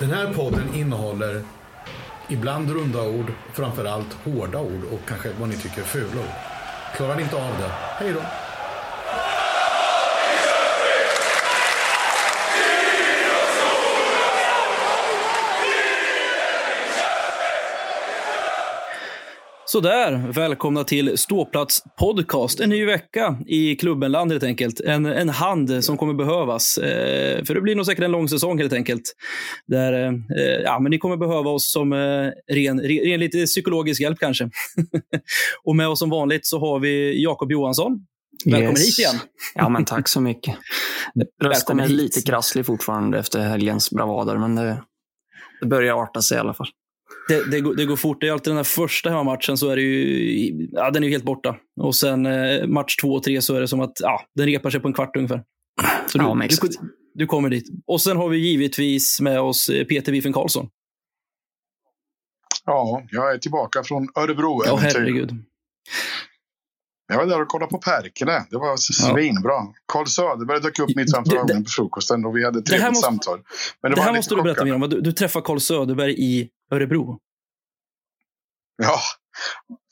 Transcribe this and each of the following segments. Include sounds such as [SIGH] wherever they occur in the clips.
Den här podden innehåller ibland runda ord, framförallt hårda ord och kanske vad ni tycker är fula ord. Klarar ni inte av det, hej då! Sådär, välkomna till Ståplats podcast. En ny vecka i klubbenland helt enkelt. En, en hand som kommer behövas. Eh, för det blir nog säkert en lång säsong helt enkelt. Där, eh, ja, men ni kommer behöva oss som eh, ren, ren, lite psykologisk hjälp kanske. [LAUGHS] och med oss som vanligt så har vi Jakob Johansson. Välkommen Yes. hit igen. Ja, men tack så mycket. [LAUGHS] Rösten är lite krasslig fortfarande efter helgens bravader, men det, det börjar arta sig i alla fall. Det, det, går, det går fort. Det är alltid den här första hemmamatchen så är det ju, ja, den är ju helt borta. Och sen eh, match två och tre så är det som att ja, den repar sig på en kvart ungefär. Så du, Ja, du, du kommer dit. Och sen har vi givetvis med oss eh, Peter Wiffen Karlsson. Ja, jag är tillbaka från Örebro. Ja, herregud. Jag var där och kollade på Perkele. Det var svinbra. Carl Söderberg dök upp mitt framför Det- ögonen på frukosten och vi hade ett Det trevligt måste- samtal. Men Det, var här måste du berätta mer om. Du, du träffar Carl Söderberg i Örebro. Ja,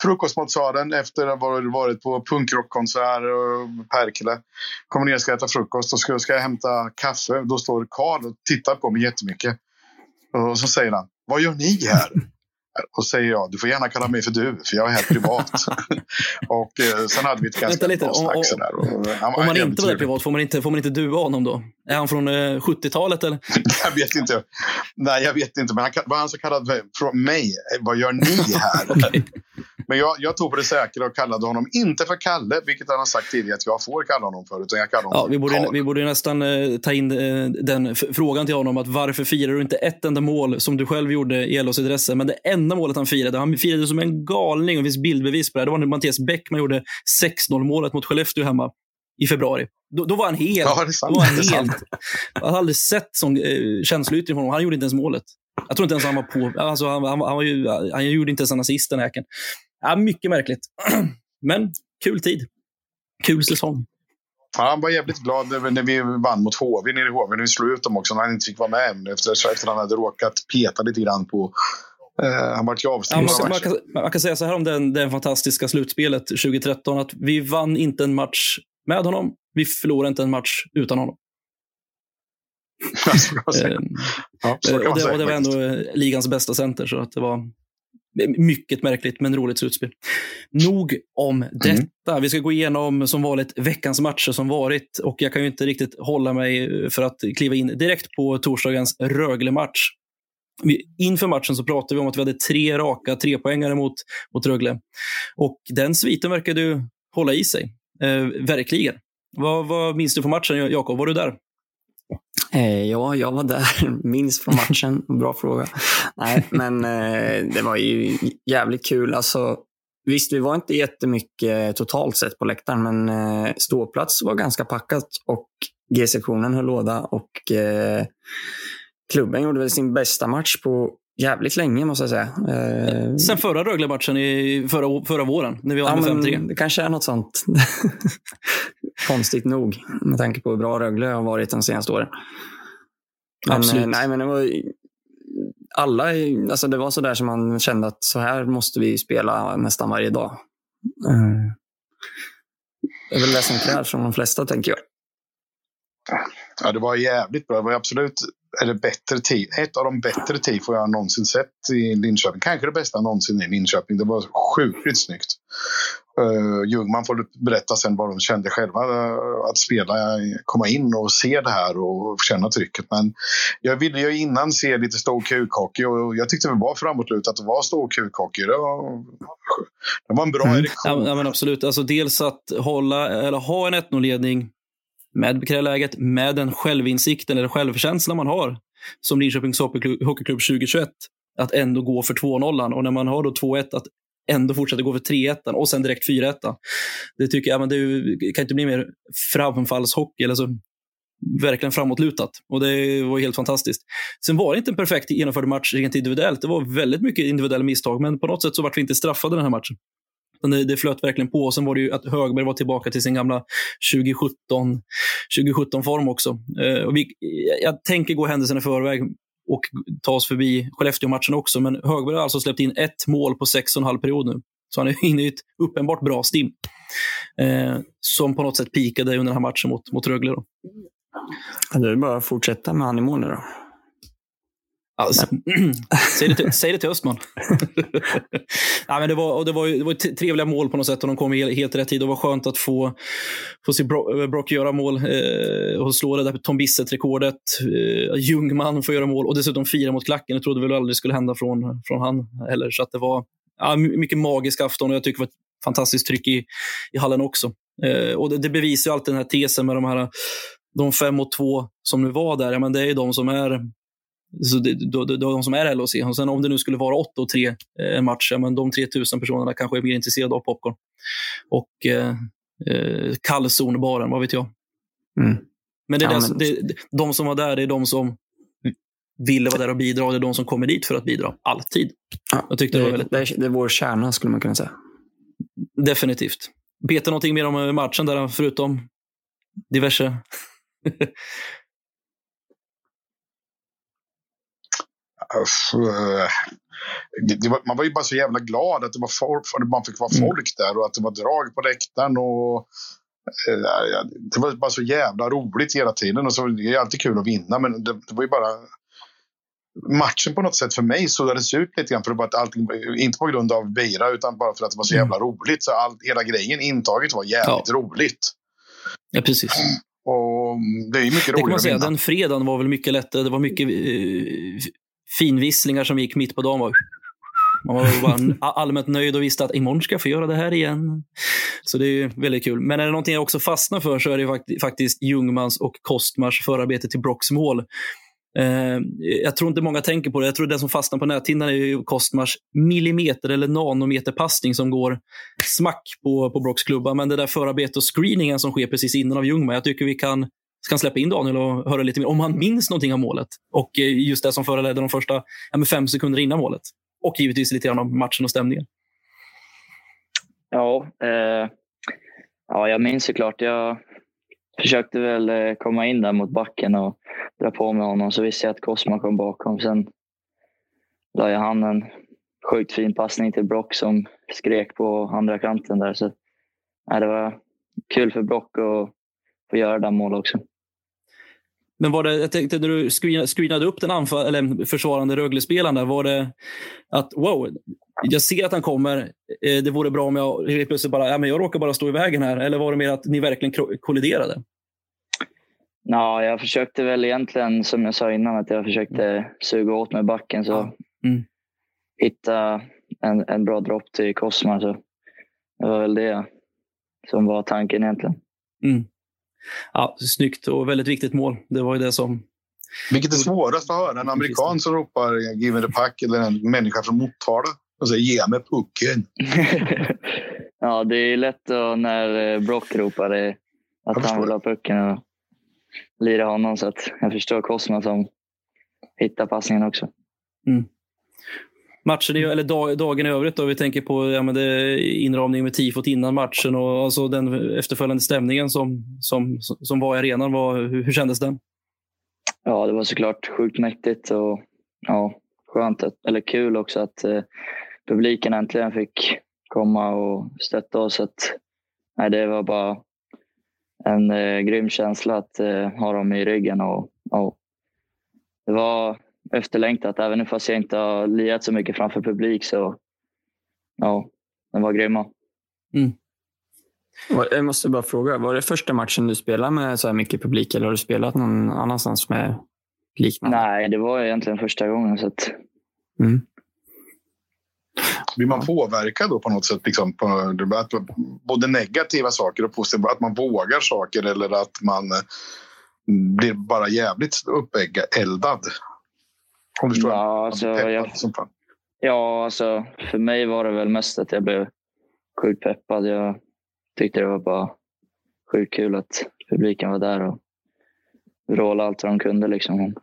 frukostmatsalen efter att ha varit på punkrockkonsert och Perkele. Kommer ner och ska äta frukost och ska, ska jag hämta kaffe. Då står Carl och tittar på mig jättemycket. Och så säger han, vad gör ni här? [LAUGHS] Och säger jag, du får gärna kalla mig för du, för jag är här privat. [LAUGHS] och eh, sen hade vi ett ganska lite, bra om- snack om- eh, han var Om man inte var där privat, får man inte, får man inte dua honom då? Är han från eh, 70-talet eller? [LAUGHS] Jag vet inte. Nej, jag vet inte. Men han, vad han så kallade från mig, vad gör ni här? [LAUGHS] Men jag, jag tog på det säkra och kallade honom inte för Kalle, vilket han har sagt tidigare att jag får kalla honom för, utan jag kallar honom Ja, vi, borde, Karl. vi borde nästan eh, ta in eh, den frågan till honom. att Varför firar du inte ett enda mål som du själv gjorde i LHC Dresse? Men det enda målet han firade, han firade som en galning och det finns bildbevis på det. Det var när Mattias Bäckman gjorde 6-0 målet mot Skellefteå hemma i februari. Då, då var han helt... Ja, då var han helt jag har aldrig sett sån eh, känsloyttring från honom. Han gjorde inte ens målet. Jag tror inte ens han var på. Alltså, han, han, han, var ju, han gjorde inte ens en assist den häken. Ja, mycket märkligt. [CLEARS THROAT] Men kul tid. Kul säsong. Ja, han var jävligt glad när vi vann mot HV nere i HV. När vi slog ut dem också, när han inte fick vara med efter, efter att han hade råkat peta lite grann på... Eh, han var ju Ja, avstängd man, av man, matchen. kan, man kan säga så här om den, den fantastiska slutspelet 2013, att vi vann inte en match med honom. Vi förlorade inte en match utan honom. [LAUGHS] Så kan man säga. Eh, Ja, så och, man det, säga och det var ändå eh, ligans bästa center, så att det var mycket märkligt, men roligt slutspel. Nog om detta. Vi ska gå igenom som vanligt veckans matcher som varit och jag kan ju inte riktigt hålla mig för att kliva in direkt på torsdagens Rögle-match. Inför matchen så pratade vi om att vi hade tre raka trepoängare mot, mot Rögle. Och den sviten verkade ju hålla i sig. Eh, verkligen. Vad, vad minns du från matchen, Jakob? Var du där? Eh, ja, jag var där. [LAUGHS] Minns från matchen. Bra fråga. Nej, [LAUGHS] men eh, det var ju jävligt kul. Alltså, visst, vi var inte jättemycket totalt sett på läktaren, men eh, ståplats var ganska packat och G-sektionen höll låda och klubben gjorde väl sin bästa match på jävligt länge, måste jag säga. Eh, Sen förra Rögle-matchen i förra, förra våren, när vi vann Ja, med men 5-3. det kanske är något sånt. [LAUGHS] Konstigt nog, med tanke på hur bra Rögle har varit de senaste åren. Men, Absolut. eh, Nej, men det var alla, alltså det var så där som man kände att så här måste vi spela nästan varje dag. Eh, Det är väl det som krävs från de flesta, tänker jag. Ja, det var jävligt bra. Det var absolut eller bättre tid. Ett av de bättre tifo jag någonsin sett i Linköping. Kanske det bästa någonsin i Linköping. Det var sjukt snyggt. Uh, Ljungman får berätta sen vad de kände själva. eh, att spela, komma in och se det här och känna trycket. Men jag ville ju innan se lite stor kukhockey och jag tyckte det var framåtlutat att det var stor kukhockey. Det var, det var en bra Mm. erektion. Ja, men absolut. Alltså, dels att hålla, eller ha en 1-0-ledning med läget, med den självinsikten eller självkänslan man har som Linköpings Hockeyklubb Hockeyklubb 2021, att ändå gå för 2-0. Och när man har då 2-1, att ändå fortsätta gå för 3-1 och sen direkt 4-1. Det tycker jag, men det ju- kan inte bli mer framfallshockey, eller så verkligen framåtlutat. Och det var helt fantastiskt. Sen var det inte en perfekt genomförd match rent individuellt. Det var väldigt mycket individuella misstag, men på något sätt så vart vi inte straffade den här matchen. Det, det flöt verkligen på. Och sen var det ju att Högberg var tillbaka till sin gamla 2017, 2017-form också. Eh, och vi, jag tänker gå händelserna i förväg. och ta oss förbi Skellefteå-matchen också. Men Högberg har alltså släppt in ett mål på sex och en halv period nu. Så han är inne i ett uppenbart bra stim. Eh, som på något sätt pikade under den här matchen mot, mot Rögle. Då. Det är bara att fortsätta med han i mål nu då. Alltså, [CLEARS THROAT] säg, det till, säg det till Östman. [LAUGHS] ja, men det, var, och det, var, det var trevliga mål på något sätt och de kom i helt rätt tid. Det var skönt att få, få se Brock göra mål eh, och slå det där Tom Bissett-rekordet. Eh, Ljungman får göra mål och dessutom fira mot klacken. Det trodde väl aldrig skulle hända från, från han heller. Så att det var ja, mycket magisk afton och jag tycker det var ett fantastiskt tryck i, i hallen också. Eh, och det, det bevisar ju alltid den här tesen med de här de fem mot två som nu var där, ja, men det är de som är så det, då, då, de som är LHC. Och sen om det nu skulle vara 8 och 3 eh, en match, ja, men de 3000 personerna kanske är mer intresserade av popcorn. Och eh, eh, kallzonbaren, vad vet jag. Mm. Men, det är ja, men... Det, de som var där, det är de som ville vara där och bidra. Det är de som kommer dit för att bidra. Alltid. Ja, jag tyckte det, det, var väldigt... det, är, det är vår kärna, skulle man kunna säga. Definitivt. Peter, någonting mer om eh, matchen där, förutom diverse [LAUGHS] Alltså, det var, man var ju bara så jävla glad att det var folk, man fick vara mm. folk där och att det var drag på läktaren. Och, eh, det var bara så jävla roligt hela tiden. Och så, det är alltid kul att vinna, men det, det var ju bara... Matchen på något sätt för mig suddades ut lite grann. För det var att allting, inte på grund av Beira, utan bara för att det var så jävla mm. roligt. Så all, hela grejen, intaget var jävligt ja. roligt. Ja, precis. Och det är mycket roligare man säga, Den fredagen var väl mycket lättare. Det var mycket eh, finvisslingar som gick mitt på dagen. Var, man var bara [LAUGHS] allmänt nöjd och visste att imorgon ska jag få göra det här igen. Så det är väldigt kul. Men är det någonting jag också fastnar för så är det faktiskt Ljungmans och Kostmars förarbete till Brocks mål. Eh, jag tror inte många tänker på det. Jag tror det som fastnar på näthinnan är Kostmars millimeter eller nanometer passning som går smack på, på Brocks klubba. Men det där förarbetet och screeningen som sker precis innan av Ljungman, jag tycker vi kan kan släppa in Daniel och höra lite mer om han minns någonting av målet. Och eh, just det som föranledde de första ja, fem sekunder innan målet. Och givetvis lite grann om matchen och stämningen. Ja, eh, ja jag minns såklart. Jag försökte väl eh, komma in där mot backen och dra på med honom. Så visste jag att Cosma kom bakom. Sen la jag han en sjukt fin passning till Brock som skrek på andra kanten där. Så, ja, det var kul för Brock att få göra det där målet också. Men var det, jag tänkte när du screenade upp den anfall, eller försvarande Rögle-spelaren där, var det att wow, jag ser att han kommer, eh, det vore bra om jag plötsligt bara, ja, men jag råkar bara stå i vägen här. Eller var det mer att ni verkligen kolliderade? Ja, jag försökte väl egentligen, som jag sa innan, att jag försökte suga åt mig backen. Så mm. hitta en, en bra dropp till Cosma. Så det var väl det som var tanken egentligen. Mm ja, snyggt och väldigt viktigt mål. Det var ju det som... Vilket är svårast att höra? En amerikan som ropar “Give me the puck” eller en människa från Motala och säger “Ge mig pucken”? [LAUGHS] ja, det är lätt att, när eh, Brock ropar det, att han vill ha pucken och lira honom. Så att jag förstår Cosma som hittar passningen också. Mm matchen, eller dag, dagen i övrigt. Då, vi tänker på ja, men det, inramning med tifot innan matchen och alltså den efterföljande stämningen som, som, som var i arenan. Var, hur, hur kändes den? Ja, det var såklart sjukt mäktigt och ja, skönt, att, eller kul också att eh, publiken äntligen fick komma och stötta oss. Att, nej, det var bara en eh, grym känsla att eh, ha dem i ryggen. Och, och det var efterlängtat. Även fast jag inte har lirat så mycket framför publik så ja, den var grymma. Mm. Jag måste bara fråga, var det första matchen du spelade med så här mycket publik eller har du spelat någon annanstans med liknande? Nej, det var egentligen första gången. Så att... mm. Blir man påverkad då på något sätt? Liksom, på, att, både negativa saker och positiva, att man vågar saker eller att man blir bara jävligt uppeldad om du förstår? Ja, alltså, jag, ja, alltså för mig var det väl mest att jag blev sjukt peppad. Jag tyckte det var bara sjukt kul att publiken var där och vrålade allt vad de kunde. Liksom.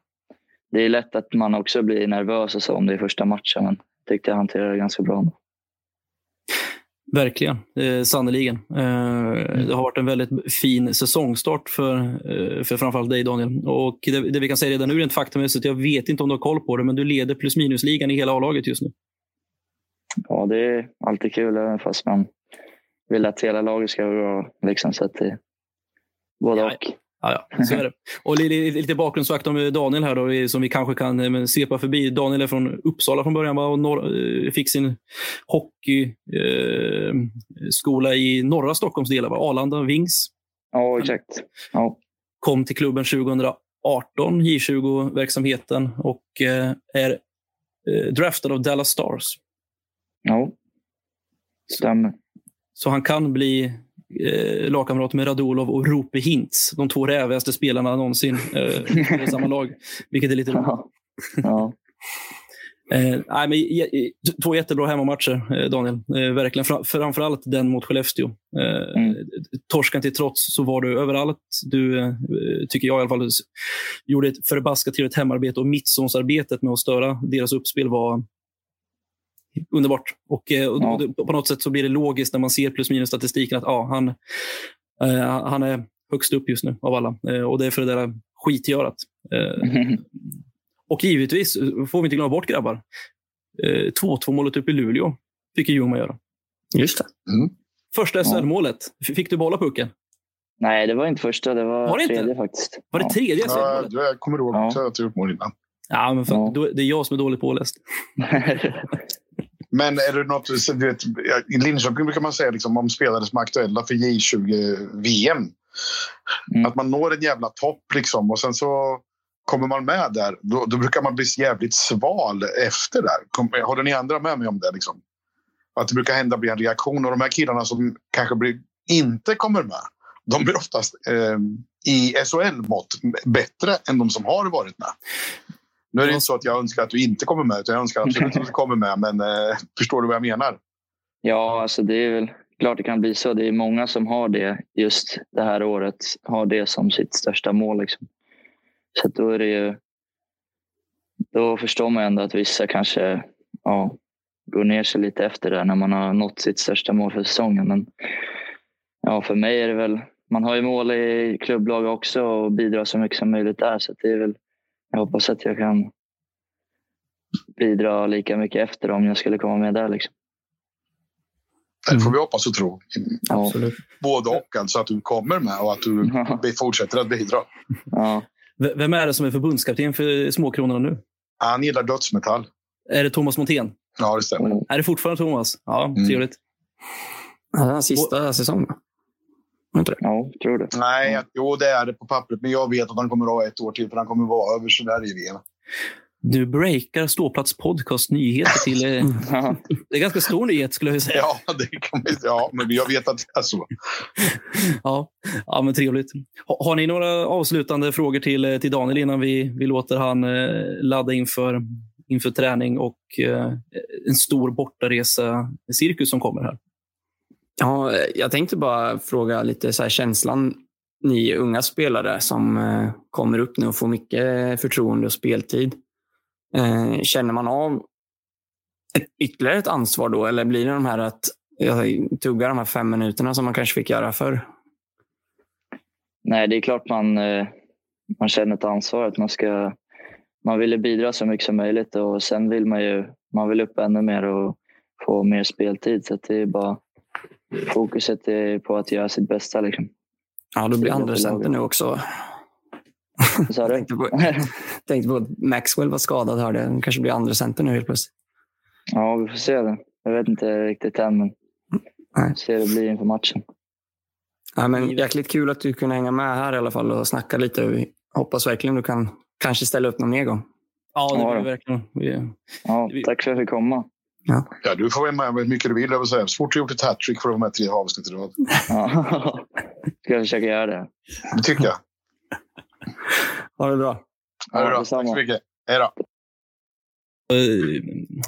Det är lätt att man också blir nervös och så om det är första matchen, men jag tyckte jag hanterade det ganska bra. Verkligen, eh, sannerligen. Eh, Det har varit en väldigt fin säsongstart för, eh, för framförallt dig Daniel. Och det, det vi kan säga redan nu rent faktamässigt, jag vet inte om du har koll på det, men du leder plus minus-ligan i hela A-laget just nu. Ja, det är alltid kul även fast man vill att hela laget ska vara bra. Liksom, så att det både Ja, och. Ja, ja, så är det. Och lite, lite, lite bakgrundsfakt om Daniel här då, som vi kanske kan eh, svepa förbi. Daniel är från Uppsala från början och norr, eh, fick sin hockeyskola eh, skola i norra Stockholmsdelar, va? Arlanda, Wings. Ja, exakt. Ja, Kom till klubben 2018, J20-verksamheten och eh, är eh, draftad av Dallas Stars. ja. stämmer. Så han kan bli eh, lagkamrat med Radulov och Rupe Hintz, de två rävigaste spelarna någonsin eh, i samma lag. Vilket är lite roligt. [LAUGHS] Ja. ja. Eh, nej, men, j- två jättebra hemmamatcher, eh, Daniel. Eh, verkligen. Fra, framförallt den mot Skellefteå. Eh, Mm. Torskan till trots så var du överallt. Du, eh, tycker jag i alla fall, gjorde ett förbaskat trevligt hemarbete och mittzonsarbetet med att störa deras uppspel var underbart. Och, eh, och, Ja. på något sätt så blir det logiskt när man ser plus minus statistiken att ja, han, eh, han är högst upp just nu av alla. Eh, och det är för det där skitgörat. Eh, och givetvis får vi inte glömma bort grabbar. Eh, 2-2 målet upp i Luleå fick ju Ljungman göra. Just det. Första SHL-målet. Fick du bolla pucken? Nej, det var inte första. Det var, Var det inte? tredje faktiskt. Var det ja. tredje Ja, SHL-målet? jag kommer ihåg Ja. att jag gjort mål innan. Ja, men fan, Ja. då- det är jag som är dåligt påläst. [LAUGHS] Men är det något, så du vet, i Linköping brukar man säga liksom, om spelare som är aktuella för J20-VM. Mm. Att man når en jävla topp liksom och sen så kommer man med där. Då, då brukar man bli jävligt sval efter där. Kom, håller ni andra med mig om det? Liksom? Att det brukar hända bli en reaktion och de här killarna som kanske blir, inte kommer med. De blir oftast eh, i SHL-mått bättre än de som har varit med. Nu är det inte så att jag önskar att du inte kommer med, utan jag önskar absolut att du [LAUGHS] kommer med. Men eh, förstår du vad jag menar? Ja, alltså det är väl klart det kan bli så. Det är många som har det just det här året. Har det som sitt största mål. Liksom. Så då är det ju... Då förstår man ändå att vissa kanske ja, går ner sig lite efter det när man har nått sitt största mål för säsongen. Men ja, för mig är det väl... Man har ju mål i klubblag också och bidrar så mycket som möjligt där. Så det är väl... Jag hoppas att jag kan bidra lika mycket efter om jag skulle komma med där. Liksom. Det får vi hoppas och tro. Ja. Både och, alltså att du kommer med och att du Ja. fortsätter att bidra. Ja. Vem är det som är förbundskapten för Småkronorna nu? Han gillar dödsmetall. Är det Thomas Montén? Ja, det stämmer. Är det fortfarande Thomas? Ja, Mm. trevligt. Ja, det var sista säsongen. Inte det? Ja, tror det. Nej, jo det är det på pappret. Men jag vet att han kommer att ha ett år till för han kommer att vara över sådär i VM. Du breakar Ståplats podcast nyheter till... Eh, Ja. det är ganska stor nyhet skulle jag säga. Ja, det kan man, ja, men jag vet att det är så. Ja, ja men trevligt. Ha, har ni några avslutande frågor till, eh, till Daniel innan vi, vi låter han eh, ladda inför, inför träning och eh, en stor bortaresa-cirkus som kommer här? Ja, jag tänkte bara fråga lite så här, känslan ni unga spelare som eh, kommer upp nu och får mycket eh, förtroende och speltid. Eh, känner man av ett, ytterligare ett ansvar då? Eller blir det de här att jag tuggar de här fem minuterna som man kanske fick göra förr? Nej, det är klart man, man känner ett ansvar att man ska man vill bidra så mycket som möjligt och sen vill man ju man vill upp ännu mer och få mer speltid. Så att det är bara fokuset är på att göra sitt bästa. Liksom. Ja, då blir andra center nu också. Vad sa Jag du? [LAUGHS] tänkte på, [LAUGHS] tänkte på att Maxwell var skadad hörde jag. Kanske blir andra center nu helt plötsligt. Ja, vi får se det. Jag vet inte riktigt än, men Nej. ser hur det blir inför matchen. Ja, men jäkligt kul att du kunde hänga med här i alla fall och snacka lite. Vi hoppas verkligen du kan kanske ställa upp någon mer gång. Ja, det Ja, blir då. verkligen. Vi, Ja, tack för att jag fick komma. Ja, du får vara med hur mycket du vill. Jag vill säga. Så fort du gjort ett hattrick får du vara med tre avsnitt i rad. Ja. Ska jag försöka göra det. Det tycker jag. Ha det bra. Ja, det bra. Tack så mycket. Hej då. eh,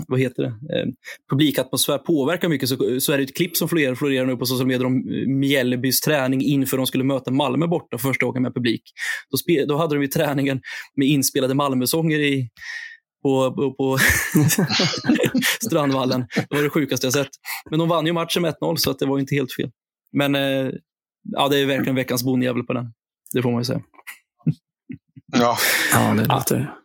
vad heter det? Eh, publikatmosfär påverkar mycket så, så är det ett klipp som florerar, florerar nu på sociala medier om eh, Mjällbys träning inför de skulle möta Malmö borta första gången med publik. Då, spe, då hade de ju träningen med inspelade Malmösånger i, på, på, på [LAUGHS] Strandvallen. Det var det sjukaste jag sett. Men de vann ju matchen med 1-0, så att det var inte helt fel. Men eh, ja, det är verkligen veckans bondjävel på den. Det får man ju säga. Ja, Ja, det låter... Ja,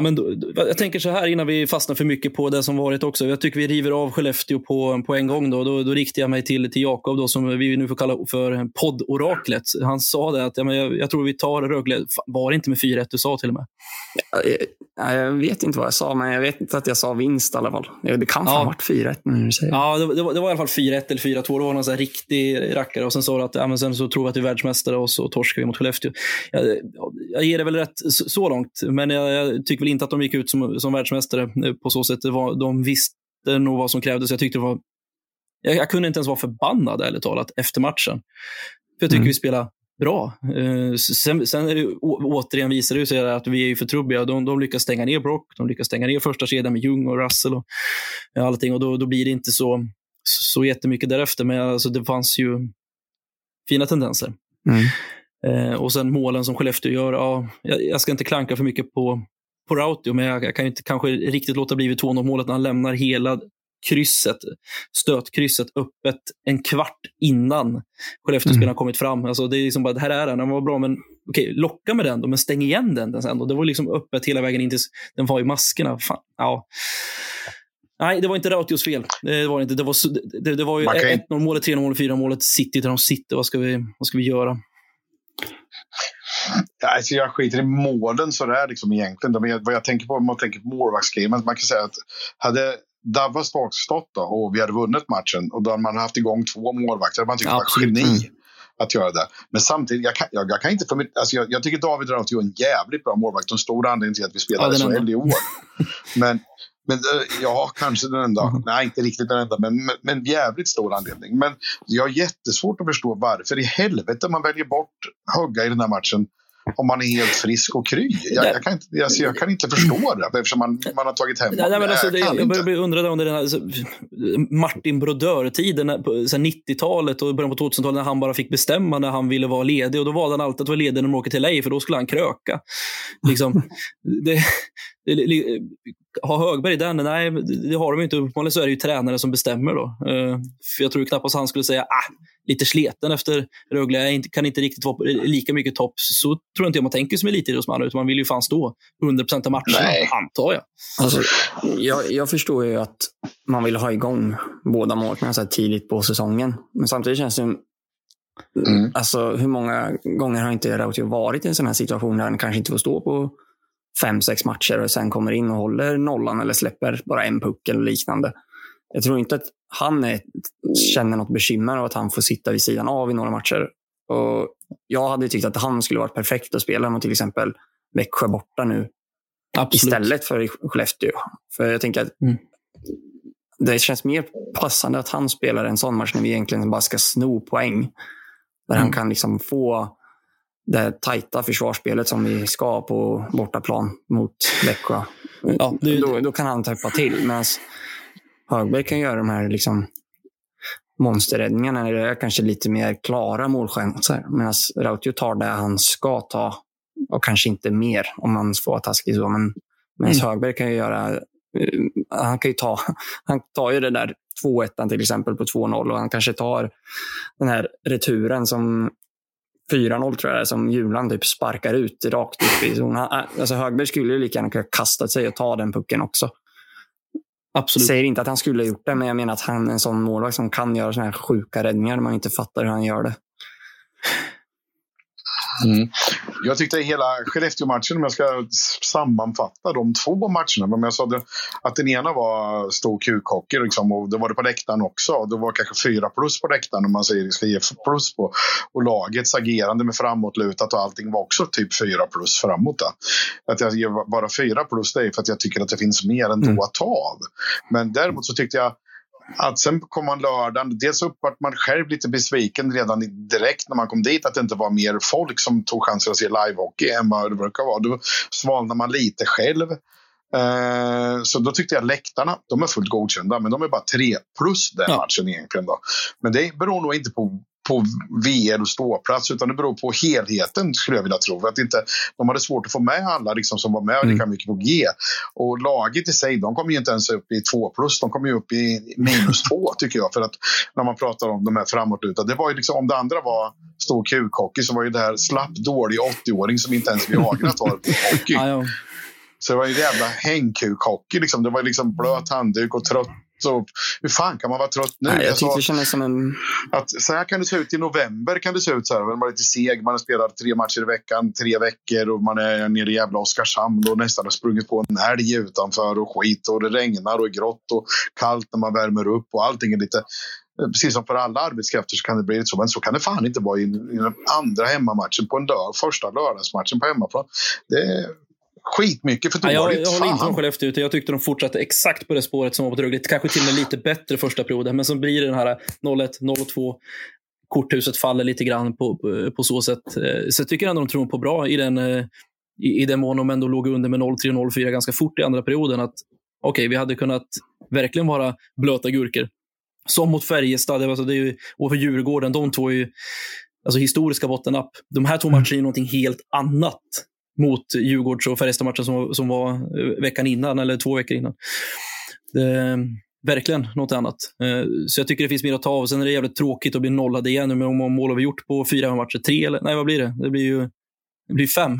men då, jag tänker så här innan vi fastnar för mycket på det som varit också. Jag tycker vi river av Skellefteå på, på en gång. Då, då, då riktar jag mig till, till Jakob, då, som vi nu får kalla för poddoraklet. Han sa det att ja, men jag, jag tror vi tar Rögle. Var det inte med 4-1 du sa till och med? Jag, jag vet inte vad jag sa, men jag vet inte att jag sa vinst i alla fall. Det kan fan Ja. ha varit 4-1 nu när du säger. Ja, det, det, var, det var i alla fall 4-1 eller 4-2. Det var någon här riktig rackare. Och sen sa du att ja, men sen så tror vi att vi är världsmästare och så torskar vi mot Skellefteå. Jag, jag ger det väl rätt så, så långt, men jag, jag tycker väl inte att de gick ut som, som världsmästare eh, på så sätt. Var, de visste nog vad som krävdes. Jag tyckte det var... Jag, jag kunde inte ens vara förbannad, ärligt talat, efter matchen. För jag tycker Mm. vi spelar bra. Eh, sen, sen är det, å, återigen visar det sig att vi är för trubbiga. De, de lyckas stänga ner Brock, de lyckas stänga ner första kedjan med Ljung och Russell och allting. Och då, då blir det inte så, så jättemycket därefter. Men alltså, det fanns ju fina tendenser. Mm. Eh, och sen målen som Skellefteå gör. Ja, jag, jag ska inte klanka för mycket på, på Rautio, men jag, kan ju inte kanske riktigt låta bli vid 2-0 målet när han lämnar hela krysset, stötkrysset öppet en kvart innan Skellefteåspelarna Mm. kommit fram. Alltså, det är liksom bara, här är den, den var bra, men okej, locka med den då, men stäng igen den sen. Då. Det var liksom öppet hela vägen in till, den var i maskerna. Fan, ja. Nej, det var inte Rautios fel. Det var, inte. Det var, det, det var ju Man kan ju- 1-0 målet, 3-0 målet, 4 målet, City där de sitter. Vad ska vi, vad ska vi göra? Ja, Alltså jag skiter i målen så det är liksom egentligen. Men vad jag tänker på om man tänker på målvaktsgamet. Man kan säga att hade Stark stått då och vi hade vunnit matchen och då hade man haft igång två målvakter. Man tycker var Absolut. geni Mm. Att göra det. Men samtidigt, jag kan, jag, jag kan inte för mitt, alltså jag, jag tycker David Raut är en jävligt bra målvakt en stor anledning till att vi spelar Ja, SHL i år. [LAUGHS] men, men eh, ja, kanske den enda. Mm. Nej, inte riktigt den enda, men, men, men jävligt stor anledning. Men jag har jättesvårt att förstå varför i helvete man väljer bort Hugga i den här matchen om man är helt frisk och kry. Jag, jag, kan, inte, alltså, jag kan inte förstå det eftersom man, man har tagit hem Nej, men alltså, det, jag inte. börjar bli undrad under den här alltså, Martin Brodeur-tiden, här 90-talet och början på 2000-talet när han bara fick bestämma när han ville vara ledig. Och Då valde han alltid att vara ledig när de åker till LA, för då skulle han kröka. Liksom, [LAUGHS] det, det, har Högberg den? Nej, det det har de ju inte. Uppenbarligen så är det ju tränare som bestämmer. då. Eh, för Jag tror knappast han skulle säga ah, lite sleten efter Rögle. Jag kan inte riktigt vara på lika mycket topp. Så tror inte jag man tänker som elitidrottsman, utan man vill ju fan stå 100% av matcherna, Nej. antar jag. Alltså, jag, jag förstår ju att man vill ha igång båda målvakterna så här tidigt på säsongen. Men samtidigt känns det som... Mm. Alltså, hur många gånger har inte Rautio varit i en sån här situation där han kanske inte får stå på fem, sex matcher och sen kommer in och håller nollan eller släpper bara en puck eller liknande. Jag tror inte att han är, känner något bekymmer av att han får sitta vid sidan av i några matcher. Och jag hade tyckt att han skulle varit perfekt att spela mot till exempel Växjö borta nu Absolut. istället för i Skellefteå. För jag tänker att Mm. det känns mer passande att han spelar en sån match när vi egentligen bara ska sno poäng. Där han Mm. kan liksom få det tajta försvarsspelet som vi ska på bortaplan mot Växjö. Ja, det- då, då kan han täppa till. Medan Högberg kan göra de här liksom monsterräddningarna är kanske lite mer klara målchanser. Medan Rautio tar det han ska ta och kanske inte mer om man får vara taskig så. Men medan Mm. Högberg kan ju göra eh, han kan ju ta, [LAUGHS] han tar ju det där 2-1 till exempel på 2-0 och han kanske tar den här returen som 4-0 tror jag det är, som Julan typ sparkar ut rakt upp i zon. Han- Alltså Högberg skulle ju lika gärna kunna kastat sig och ta den pucken också. Absolut. Säger inte att han skulle ha gjort det, men jag menar att han är en sån målvakt som kan göra såna här sjuka räddningar när man inte fattar hur han gör det. Mm. Jag tyckte hela Skellefteå-matchen, om jag ska sammanfatta de två matcherna. Men jag sa det, att den ena var stor kukhockey liksom, och det var det på läktaren också. Det var kanske fyra plus på läktaren om man säger det ska ge plus på. Och lagets agerande med framåtlutat och allting var också typ fyra plus framåt. Då. Att jag ger bara fyra plus det är för att jag tycker att det finns mer ändå Mm. att ta av. Men däremot så tyckte jag att sen kom man lördagen, dels upp vart man själv lite besviken redan direkt när man kom dit att det inte var mer folk som tog chansen att se livehockey än vad det brukar vara. Då svalnade man lite själv. Eh, så då tyckte jag läktarna, de är fullt godkända, men de är bara tre plus den Ja. matchen egentligen. Då. Men det beror nog inte på på VR och ståplats utan det beror på helheten skulle jag vilja tro. Att inte, de hade svårt att få med alla liksom, som var med mm. lika mycket på G. Och laget i sig, de kom ju inte ens upp i 2 plus, de kom ju upp i minus 2 [LAUGHS] tycker jag. För att när man pratar om de här framåtlutade, det var ju liksom, om det andra var stor kukhockey så var ju det här slapp, dålig 80-åring som inte ens Viagra tar på hockey. [LAUGHS] Så det var ju jävla hängkukhockey. Liksom. Det var liksom blöt handduk och trött så hur fan kan man vara trött nu? Nej, jag tyckte det kändes som en... Att, så här kan det se ut i november. kan det se ut så här. Man är lite seg, man har spelat tre matcher i veckan, tre veckor och man är nere i jävla Oskarshamn och nästan har sprungit på en älg utanför och skit och det regnar och är grått och kallt när man värmer upp och allting är lite precis som för alla arbetskrafter så kan det bli lite så. Men så kan det fan inte vara i, i den andra hemmamatchen på en lördag, första lördagsmatchen på hemmaplan. Det, skitmycket för dåligt. Ja, jag, jag håller inte om Skellefteå, utan jag tyckte de fortsatte exakt på det spåret som var bedrövligt. Kanske till och med lite bättre första perioden, men så blir det den här 0-1, 0-2. Korthuset faller lite grann på, på, på, så sätt. Eh, så jag tycker ändå de tror på bra i den, eh, i, i den mån de ändå låg under med 0-3 0-4 ganska fort i andra perioden. Att okej, okay, vi hade kunnat verkligen vara blöta gurkor. Som mot Färjestad alltså det är ju, och för Djurgården. De två är ju alltså historiska bottennapp. De här två matcherna är ju någonting helt annat mot Djurgårds och Färjestad-matchen som, som var eh, veckan innan, eller två veckor innan. Det, verkligen något annat. Eh, så jag tycker det finns mer att ta av. Sen är det jävligt tråkigt att bli nollad igen. Hur många mål har vi gjort på fyra matcher? Tre eller? Nej, vad blir det? Det blir ju det blir fem. [LAUGHS]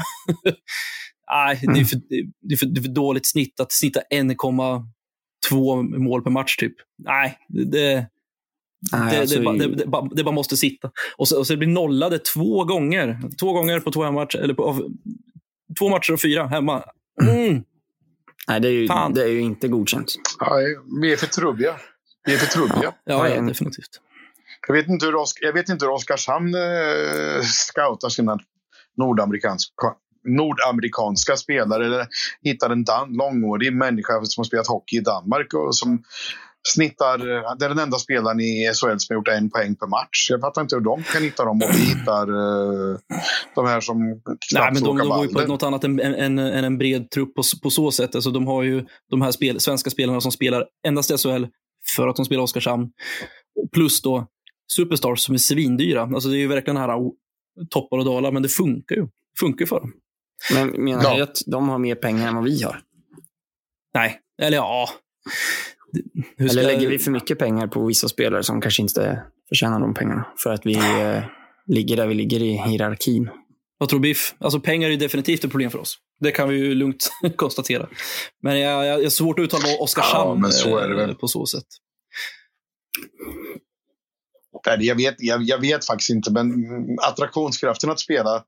Nej, det är, för, det, är för, det är för dåligt snitt att snitta 1,2 mål per match. typ. Nej, det, Nej, det, alltså, det, det, det, det, bara måste sitta. Och så, och så blir nollade två gånger. Två gånger på två matcher, eller på, två matcher och fyra hemma. Mm. Nej, det är, ju, det är ju inte godkänt. Nej, vi är för trubbiga. Vi är för trubbiga. Ja, ja, definitivt. Jag vet inte hur, jag vet inte hur Oskarshamn eh, scoutar sina nordamerikanska, nordamerikanska spelare. Eller hittar en dan, långårig människa som har spelat hockey i Danmark och som snittar, det är den enda spelaren i SHL som har gjort en poäng per match. Jag fattar inte hur de kan hitta dem och vi hittar uh, de här som Nej, men de, de går ju på något annat än, än, än, en bred trupp på, på så sätt. Alltså, de har ju de här spel, svenska spelarna som spelar endast SHL för att de spelar Oskarshamn. Plus då superstars som är svindyra. Alltså, det är ju verkligen här toppar och dalar, men det funkar ju. funkar för dem. Men menar ja. du att de har mer pengar än vad vi har? Nej, eller ja. Hur ska... Eller lägger vi för mycket pengar på vissa spelare som kanske inte förtjänar de pengarna? För att vi eh, ligger där vi ligger i hierarkin. Vad tror Biff? Alltså pengar är definitivt ett problem för oss. Det kan vi ju lugnt [LAUGHS] konstatera. Men jag, jag, jag är svårt att uttala Oskarshamn ja, men så är det väl. Eh, på så sätt. Jag vet, jag, jag vet faktiskt inte, men attraktionskraften att spela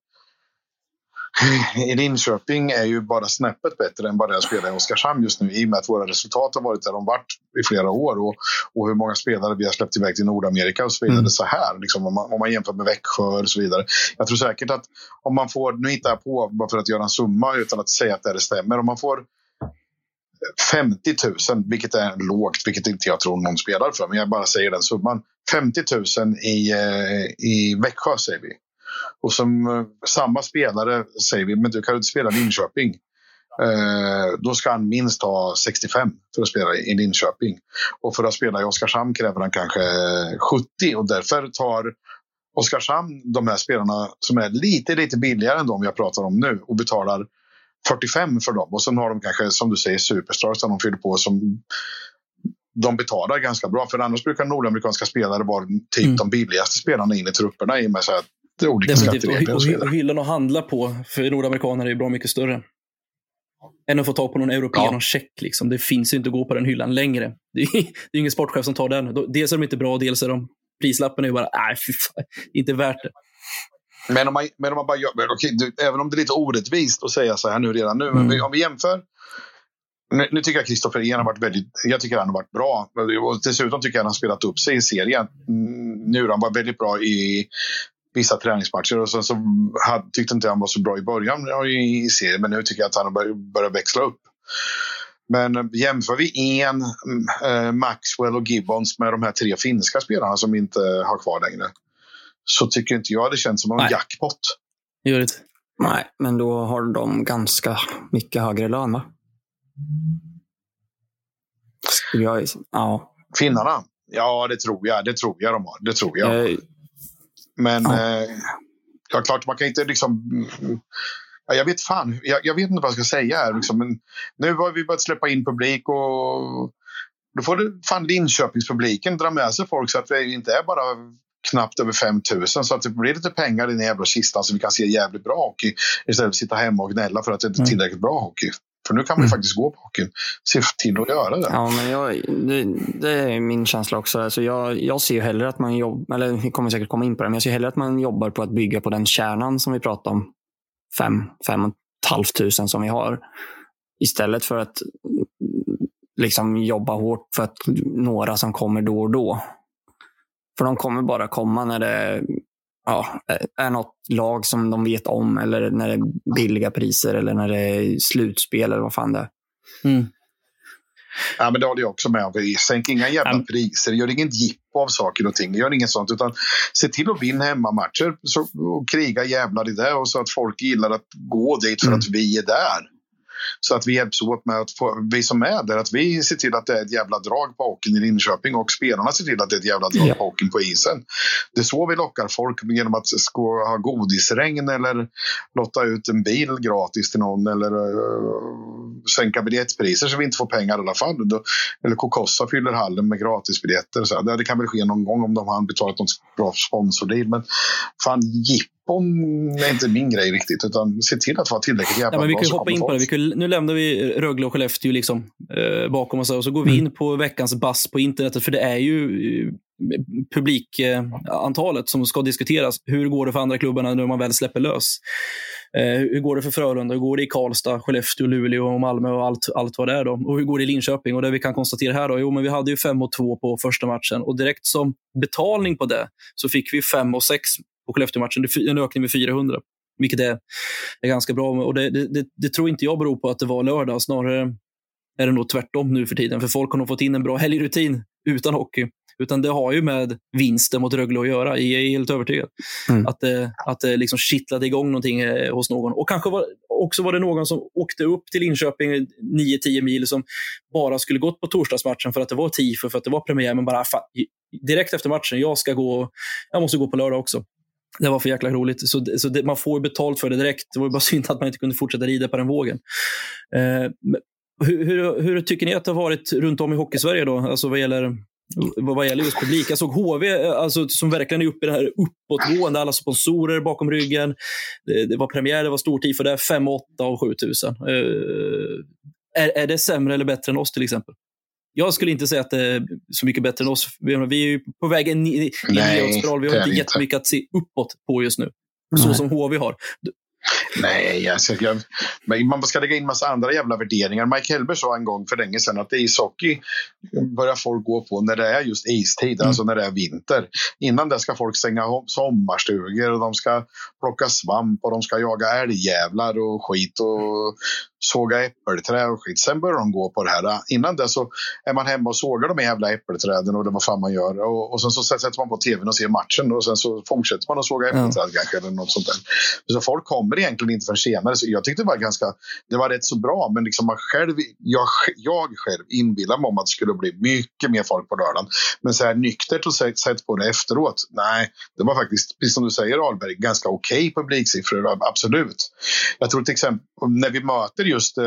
i Linköping är ju bara snäppet bättre än bara jag spelar i Oskarshamn just nu i och med att våra resultat har varit där de varit i flera år och, och hur många spelare vi har släppt iväg till Nordamerika och så vidare mm. så här. Liksom, om, man, om man jämför med Växjö och så vidare. Jag tror säkert att om man får, nu hittar jag på bara för att göra en summa utan att säga att det stämmer, om man får 50 000, vilket är lågt, vilket inte jag tror någon spelar för, men jag bara säger den summan. 50 000 i, eh, i Växjö säger vi. Och som eh, samma spelare säger vi, men du kan inte spela Linköping. Eh, då ska han minst ha 65 för att spela i Linköping. Och för att spela i Oskarshamn kräver han kanske 70 och därför tar Oskarshamn de här spelarna som är lite, lite billigare än de jag pratar om nu och betalar 45 för dem. Och sen har de kanske, som du säger, superstars som de fyller på som de betalar ganska bra. För annars brukar nordamerikanska spelare vara typ mm. de billigaste spelarna in i trupperna i och med att olika skatteregler och, och, och hyllan att handla på för nordamerikaner är bra mycket större. Än att få tag på någon europé, ja. någon check. Liksom. Det finns inte att gå på den hyllan längre. Det är, det är ingen sportchef som tar den. Dels är de inte bra, dels är de prislappen är ju bara, nej, fy fan, inte värt det. Men om man, men om man bara gör, okej, du, även om det är lite orättvist att säga så här nu redan nu, mm. men om vi jämför nu, nu, tycker jag Kristoffer Ehn har varit väldigt, jag tycker han har varit bra. Och dessutom tycker jag han har spelat upp sig i serien. Mm, nu han var väldigt bra i vissa träningsmatcher. Och sen så hade, tyckte inte han var så bra i början i serien, men nu tycker jag att han har börjat, börjat växla upp. Men eh, jämför vi en, äh, Maxwell och Gibbons med de här tre finska spelarna som inte har kvar längre. Så tycker inte jag det känns som en Nej. jackpot. Gör det Nej, men då har de ganska mycket högre lön va? Jag, ja. Finnarna? Ja, det tror jag. Det tror jag de har. Det tror jag. Eh, Men ja. eh, ja, klart, man kan inte liksom... Ja, jag vet fan, jag, jag, vet inte vad jag ska säga här. Liksom. Men nu har vi börjat släppa in publik och då får det, fan Linköpingspubliken dra med sig folk så att det inte är bara knappt över 5 000 så att det blir lite pengar i den jävla kistan så vi kan se jävligt bra hockey istället för att sitta hemma och gnälla för att det inte är mm. tillräckligt bra hockey. För nu kan man mm. faktiskt gå på hockeyn. Se till att göra det. Ja, men jag, det, det, är min känsla också. Alltså jag, jag ser ju hellre att man jobbar, eller vi kommer säkert komma in på det, men jag ser hellre att man jobbar på att bygga på den kärnan som vi pratade om. Fem, fem och ett halvt tusen som vi har. Istället för att liksom jobba hårt för att några som kommer då och då. För de kommer bara komma när det ja, är något lag som de vet om eller när det är billiga priser eller när det är slutspel eller vad fan det är. Mm. Ja, men det håller jag också med om. Sänk inga jävla mm. priser, gör inget jippo av saker och ting. Gör inget sånt. Utan se till att vinna hemmamatcher så, och kriga jävlar i det. Och så att folk gillar att gå dit för mm. att vi är där. Så att vi hjälps åt med att få, vi som är där, att vi ser till att det är ett jävla drag på hockeyn i Linköping och spelarna ser till att det är ett jävla drag på hockeyn på isen. Det är så vi lockar folk genom att ska ha godisregn eller lotta ut en bil gratis till någon eller uh, sänka biljettpriser så vi inte får pengar i alla fall. Eller Kokossa fyller hallen med gratisbiljetter. Så det kan väl ske någon gång om de har betalat något bra sponsordeal. Men fan, jipp Stockholm är inte min grej riktigt, utan se till att vara tillräckligt jävla ja, men Vi kan ju hoppa in på det. Vi kan, nu lämnar vi Rögle och Skellefteå liksom, eh, bakom oss och så går vi mm. in på veckans bass på internetet, för det är ju eh, publikantalet eh, som ska diskuteras. Hur går det för andra klubbarna när man väl släpper lös? Eh, hur går det för Frölunda? Hur går det i Karlstad, Skellefteå, Luleå och Malmö och allt, allt vad det är? Då? Och hur går det i Linköping? Och det vi kan konstatera här då, jo, men vi hade ju 5 och 2 på första matchen och direkt som betalning på det så fick vi 5 och 6 på Skellefteå-matchen. Det är en ökning med 400, vilket är, är ganska bra. Och det, det, det, tror inte jag beror på att det var lördag. Snarare är det nog tvärtom nu för tiden. För folk har nog fått in en bra helgrutin utan hockey. Utan det har ju med vinsten mot Rögle att göra. Jag är helt övertygad. Mm. Att, det, att det liksom kittlade igång någonting eh, hos någon. Och kanske var, också var det någon som åkte upp till Linköping 9-10 mil som bara skulle gått på torsdagsmatchen för att det var tifo, för att det var premiär. Men bara, fan, direkt efter matchen, jag ska gå, jag måste gå på lördag också. Det var för jäkla roligt. Så, så det, man får betalt för det direkt. Det var bara [LAUGHS] synd att man inte kunde fortsätta rida på den vågen. Eh, hur, hur, hur, tycker ni att det har varit runt om i Hockeysverige då? Alltså vad gäller, vad gäller just publik. Jag såg HV alltså, som verkligen är uppe i det här uppåtgående. Alla sponsorer bakom ryggen. Det, det var premiär, det var stort tifo där. 5 8 av 7000. Eh, är, är det sämre eller bättre än oss till exempel? Jag skulle inte säga att det är så mycket bättre än oss. Vi är ju på väg in i en nedåtspiral. Vi har inte jättemycket att se uppåt på just nu. Så som HV har. Nej, alltså, jag, man ska lägga in massa andra jävla värderingar. Mike Hellberg sa en gång för länge sedan att ishockey börjar folk gå på när det är just istid, mm. alltså när det är vinter. Innan det ska folk stänga sommarstugor och de ska plocka svamp och de ska jaga älgjävlar och skit och såga äppelträd och skit. Sen börjar de gå på det här. Innan det så är man hemma och sågar de jävla äppelträden och det vad fan man gör. Och, och sen så sätter man på tvn och ser matchen och sen så fortsätter man att såga äppelträd mm. kanske eller något sånt där. Så folk kommer egentligen inte förrän senare. Så jag tyckte det var ganska, det var rätt så bra. Men liksom man själv, jag, jag själv inbillar mig om att det skulle bli mycket mer folk på lördagen. Men så här nyktert och sett på det efteråt. Nej, det var faktiskt, precis som du säger Ahlberg, ganska okej okay publiksiffror. Absolut. Jag tror till exempel när vi möter just eh,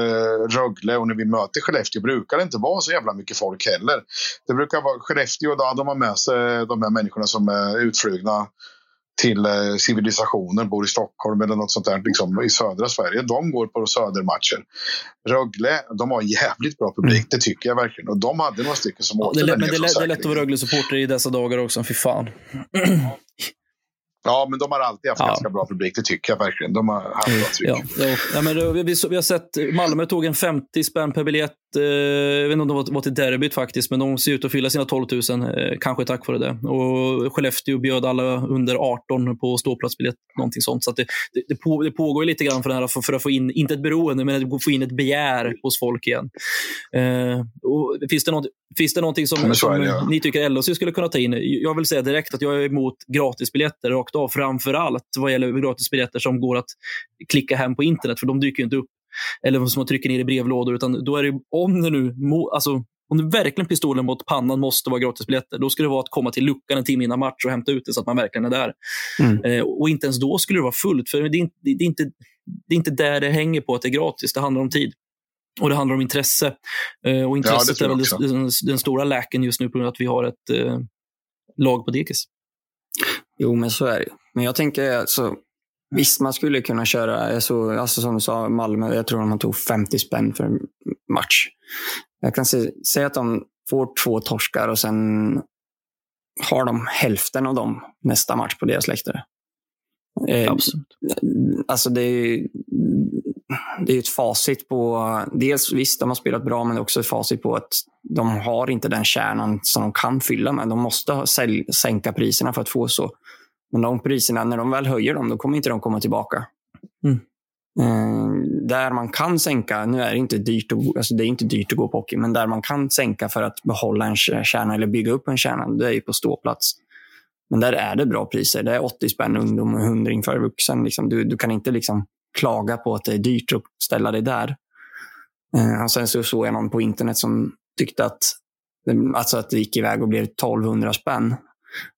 Rögle och när vi möter Skellefteå brukar det inte vara så jävla mycket folk heller. Det brukar vara Skellefteå, då, de har med sig de här människorna som är utflugna till eh, civilisationen, bor i Stockholm eller något sånt där liksom, i södra Sverige. De går på södermatcher. Rögle, de har jävligt bra publik, mm. det tycker jag verkligen. Och de hade några stycken som ja, åkte det, Men det, det är lätt att vara Rögle-supporter i dessa dagar också, fy fan. [CLEARS THROAT] Ja, men de har alltid haft ja. ganska bra publik, det tycker jag verkligen. De har haft bra tryck. Ja, ja. men vi, vi, har sett Malmö tog en 50 spänn per biljett. Eh, jag vet inte om det var, var till derbyt faktiskt, men de ser ut att fylla sina 12 000, eh, kanske tack vare det. Och Skellefteå bjöd alla under 18 på ståplatsbiljett, någonting sånt. Så det, det, det, på, det pågår lite grann för, det här, för, för, att få in, inte ett beroende, men att få in ett begär hos folk igen. Eh, och finns, det något, finns det någonting som, som ni tycker LHC skulle kunna ta in? Jag vill säga direkt att jag är emot gratisbiljetter rakt av, framför allt vad gäller gratisbiljetter som går att klicka hem på internet, för de dyker inte upp eller som man trycker ner i brevlådor. Utan då är det, om det nu, alltså, om det verkligen pistolen mot pannan måste vara gratisbiljetter, då ska det vara att komma till luckan en timme innan match och hämta ut det så att man verkligen är där. Mm. Eh, och inte ens då skulle det vara fullt, för det är, inte, det, är inte, det är inte där det hänger på att det är gratis. Det handlar om tid. Och det handlar om intresse. Eh, och intresset tror är väl den, den stora läken just nu på grund av att vi har ett eh, lag på dekis. Jo, men så är det. Men jag tänker, alltså, visst man skulle kunna köra, såg, alltså som du sa, Malmö, jag tror de tog 50 spänn för en match. Jag kan se, säga att de får två torskar och sen har de hälften av dem nästa match på deras läktare. Eh, Absolut. Alltså det är, det är ett facit på... Dels visst, de har spelat bra, men det är också ett facit på att de har inte den kärnan som de kan fylla med. De måste sälj, sänka priserna för att få så. Men de priserna, när de väl höjer dem, då kommer inte de komma tillbaka. Mm. Eh, där man kan sänka, nu är det inte dyrt att, alltså det är inte dyrt att gå på hockey, men där man kan sänka för att behålla en kärna eller bygga upp en kärna, det är ju på ståplats. Men där är det bra priser. Det är 80 spänn ungdom och 100 för vuxen. Liksom. Du, du kan inte liksom klaga på att det är dyrt att ställa dig där. Eh, och sen så såg jag någon på internet som tyckte att, alltså att det gick iväg och blev 1200 spänn.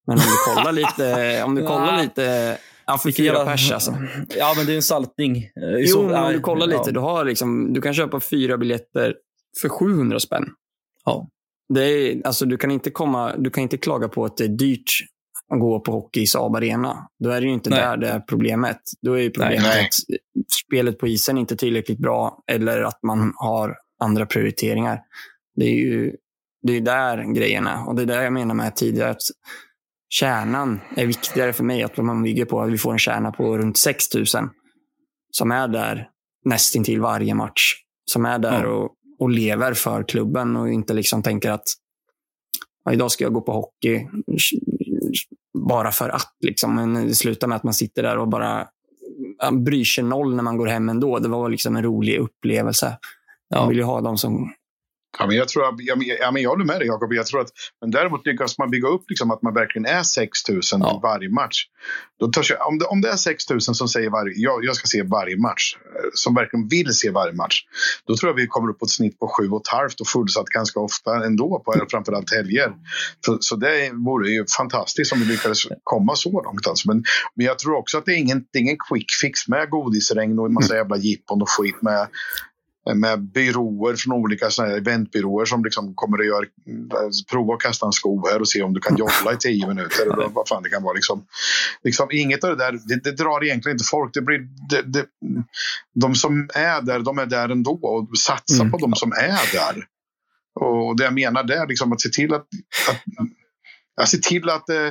Men om du kollar lite, [LAUGHS] om du kollar lite Ja, för fyra pers alltså. Ja, men det är en saltning. Eh, Jo, så- men om du kollar lite. ja. Du, har liksom, du kan köpa fyra biljetter för 700 spänn. Ja. Det är, alltså, du, kan inte komma, du kan inte klaga på att det är dyrt att gå på hockey i Saab Arena. Då är det ju inte Nej. där det är problemet. Då är ju problemet Nej. att spelet på isen inte är tillräckligt bra eller att man har andra prioriteringar. Det är ju det är där grejen är. Och det är där jag menar med tidigare. Att kärnan är viktigare för mig. Att man bygger på att vi får en kärna på runt 6 000 som är där nästintill varje match. Som är där Ja. och, och lever för klubben och inte liksom tänker att ja, idag ska jag gå på hockey bara för att. Liksom. Men det slutar med att man sitter där och bara bryr sig noll när man går hem ändå. Det var liksom en rolig upplevelse. Man Ja. vill ju ha dem som... Ja, men jag, tror, ja, men, ja, men jag håller med dig Jakob. Jag tror att, men däremot lyckas man bygga upp liksom, att man verkligen är 6 000 Ja. varje match. Då törs jag, om, det, om det är 6 000 som säger varje, jag, jag ska se varje match, eh, som verkligen vill se varje match. Då tror jag vi kommer upp på ett snitt på 7 500 och fullsatt ganska ofta ändå, på framförallt helger. Så, så det vore ju fantastiskt om vi lyckades komma så långt. Alltså. Men, men jag tror också att det är ingen, det är ingen quick fix med godisregn och en massa jävla jippon och skit med med byråer från olika såna här eventbyråer som liksom kommer att göra, prova att kasta en sko här och se om du kan jolla i tio minuter. Eller vad fan det kan vara. Liksom, liksom, inget av det där, det, det drar egentligen inte folk. Det blir, det, det, de som är där, de är där ändå och satsa Mm. på de som är där. Och det jag menar där, liksom att se till att, att, att se till att eh,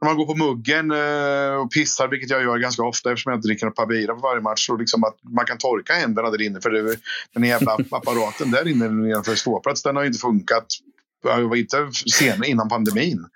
när man går på muggen eh, och pissar, vilket jag gör ganska ofta eftersom jag inte dricker något par bira på varje match. Och liksom att man kan torka händerna där inne. För det, den jävla [LAUGHS] apparaten där inne nedanför ståplats, den har ju inte funkat. Jag var inte sen innan pandemin.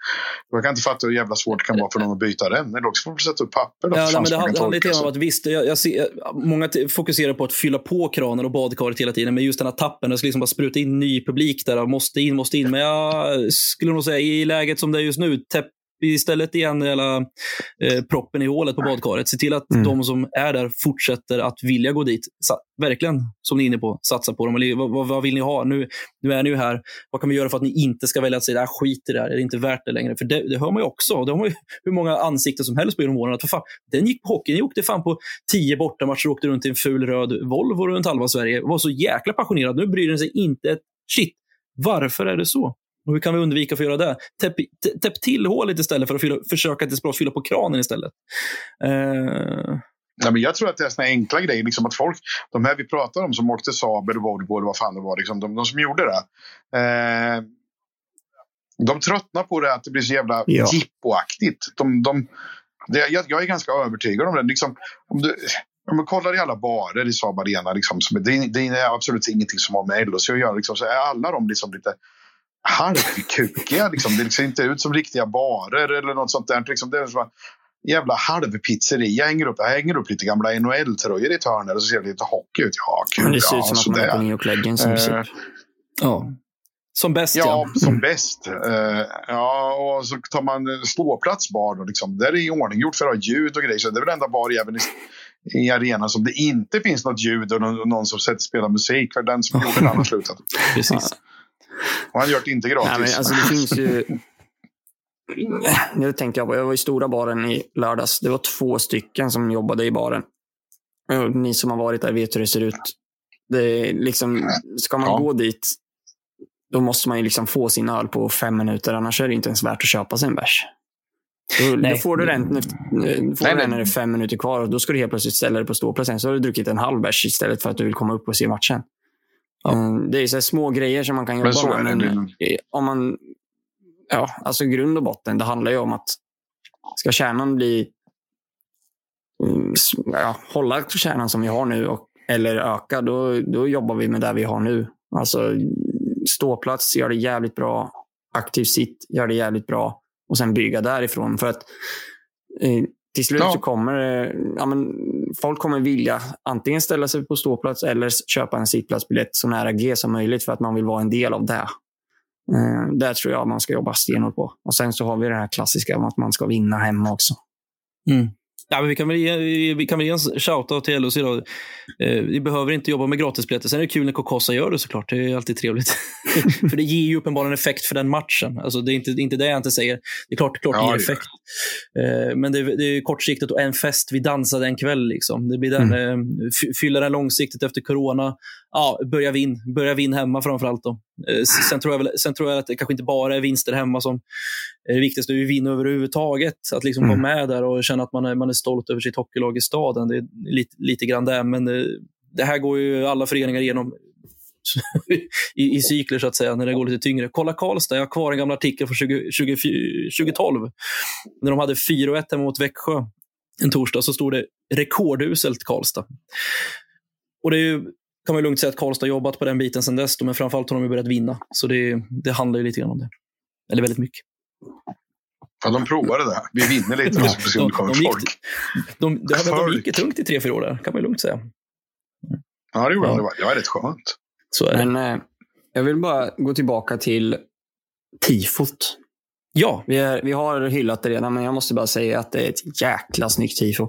Jag kan inte fatta hur jävla svårt det kan vara för någon att byta den. Eller också får man sätta upp papper. Då, Ja, nej, men det handlar lite grann om att visst, jag, jag ser, många fokuserar på att fylla på kranen och badkaret hela tiden, men just den här tappen, det ska liksom bara spruta in ny publik där måste in, måste in. Men jag skulle nog säga i läget som det är just nu, täpp istället igen hela eh, proppen i hålet på badkaret. Se till att Mm. de som är där fortsätter att vilja gå dit. Sa, verkligen, som ni är inne på, satsa på dem. Eller, vad, vad, vad vill ni ha? Nu, nu är ni ju här. Vad kan vi göra för att ni inte ska välja att säga, "Ah, skit i det här, det är inte värt det längre? För det, det hör man ju också. Det har man ju [LAUGHS] hur många ansikten som helst på genom åren. Att, för fan, den gick på hockey. Ni åkte fan på tio bortamatcher och åkte runt i en ful röd Volvo runt halva Sverige. Var så jäkla passionerad. Nu bryr den sig inte ett shit. Varför är det så? Och hur kan vi undvika att få göra det? Täpp, tä- täpp till hålet istället för att fylla, försöka desperat fylla på kranen istället. Eh, Ja, men jag tror att det är såna enkla grejer. Liksom att folk, de här vi pratar om som åkte Saab eller Volvo eller vad fan det var. Liksom, de, de som gjorde det. Eh, de tröttnar på det att det blir så jävla Ja. jippoaktigt. De, de, det, jag, jag är ganska övertygad om det. Liksom, om du, om man kollar i alla barer i Saab Arena. Liksom, som, det, det är absolut ingenting som har med LHC att göra. Liksom, så är alla de liksom lite halvkukiga. Liksom. Det ser inte ut som riktiga barer eller något sånt där. Liksom, det är som en jävla halvpizzeria. Hänger upp, jag hänger upp lite gamla NHL-tröjor i ett hörn och så ser det lite hockey ut. Ja, kul. Men det ser ja, ut som att man är på. New York Legends. Eh, princip. ja. Som bäst, Ja, ja. som bäst. Eh, ja, och så tar man ståplats bar. Då, liksom. Där är i ordning gjort för att ha ljud och grejer. Så det är väl enda bar även i, i arenan som det inte finns något ljud och någon, någon som sätter spelar musik. För den som [LAUGHS] gjorde den har slutat. Precis. Och han gör det inte gratis. Nej, men alltså, det finns ju... [LAUGHS] Nu tänkte jag på, jag var i stora baren i lördags. Det var två stycken som jobbade i baren. Ni som har varit där vet hur det ser ut. Det är liksom, ska man Ja. gå dit, då måste man ju liksom få sin öl på fem minuter. Annars är det inte ens värt att köpa sig en bärs. Då, då får du den, får Nej, den när det är fem minuter kvar och då ska du helt plötsligt ställa dig på ståplatsen. Så har du druckit en halv bärs istället för att du vill komma upp och se matchen. Ja. Mm, Det är så här små grejer som man kan jobba Men så är med. det. Men eh, om man, ja, alltså grund och botten, det handlar ju om att ska kärnan bli mm, ja, hålla kärnan som vi har nu och, eller öka, då, då jobbar vi med det vi har nu. Alltså ståplats, gör det jävligt bra. Aktiv sitt, gör det jävligt bra. Och sen bygga därifrån. För att eh, till slut Ja. så kommer eh, ja, men, folk kommer vilja antingen ställa sig på ståplats eller köpa en sittplatsbiljett så nära G som möjligt för att man vill vara en del av det. Eh, där tror jag man ska jobba stenhårt på. Och sen så har vi det här klassiska om att man ska vinna hemma också. Mm. Ja, men vi, kan väl ge, vi kan väl ge en shoutout till LHC. Då. Eh, vi behöver inte jobba med gratisbiljetter. Sen är det kul när Kokossa gör det såklart. Det är alltid trevligt. [LAUGHS] för det ger ju uppenbarligen effekt för den matchen. Alltså, det är inte, det är inte det jag inte säger. Det är klart, klart Ja, ger det gör effekt. Eh, men det, är- det är kortsiktigt och en fest vi dansade en kväll. Liksom. Det blir den, eh, fy- fylla den långsiktigt efter corona. Ja, börja vinn. Börja vinn hemma framför allt. Då. Eh, sen, tror jag väl, sen tror jag att det kanske inte bara är vinster hemma som är det viktigaste. Är vinna överhuvudtaget. Att liksom Mm. vara med där och känna att man är, man är stolt över sitt hockeylag i staden. Det är lite, lite grann det. Men det, det här går ju alla föreningar igenom [LAUGHS] i, i cykler så att säga, när det går lite tyngre. Kolla Karlstad, jag har kvar en gammal artikel från 20, 20, 2012. När de hade 4-1 hemma mot Växjö en torsdag så stod det rekorduselt Karlstad. Och det är ju, kan man ju lugnt säga att Karlstad jobbat på den biten sedan dess, men framförallt har de börjat vinna. Så det, det handlar ju lite grann om det. Eller väldigt mycket. Ja, de provade det. Vi vinner lite och så kommer de, gick, folk. de, de, de, gick tungt i tre, fyra år där, kan man ju lugnt säga. Ja, det gjorde Ja. de. Det var, det var rätt skönt. Så är det. Men eh, jag vill bara gå tillbaka till tifot. Ja, Vi, är, vi har hyllat det redan, men jag måste bara säga att det är ett jäkla snyggt tifo.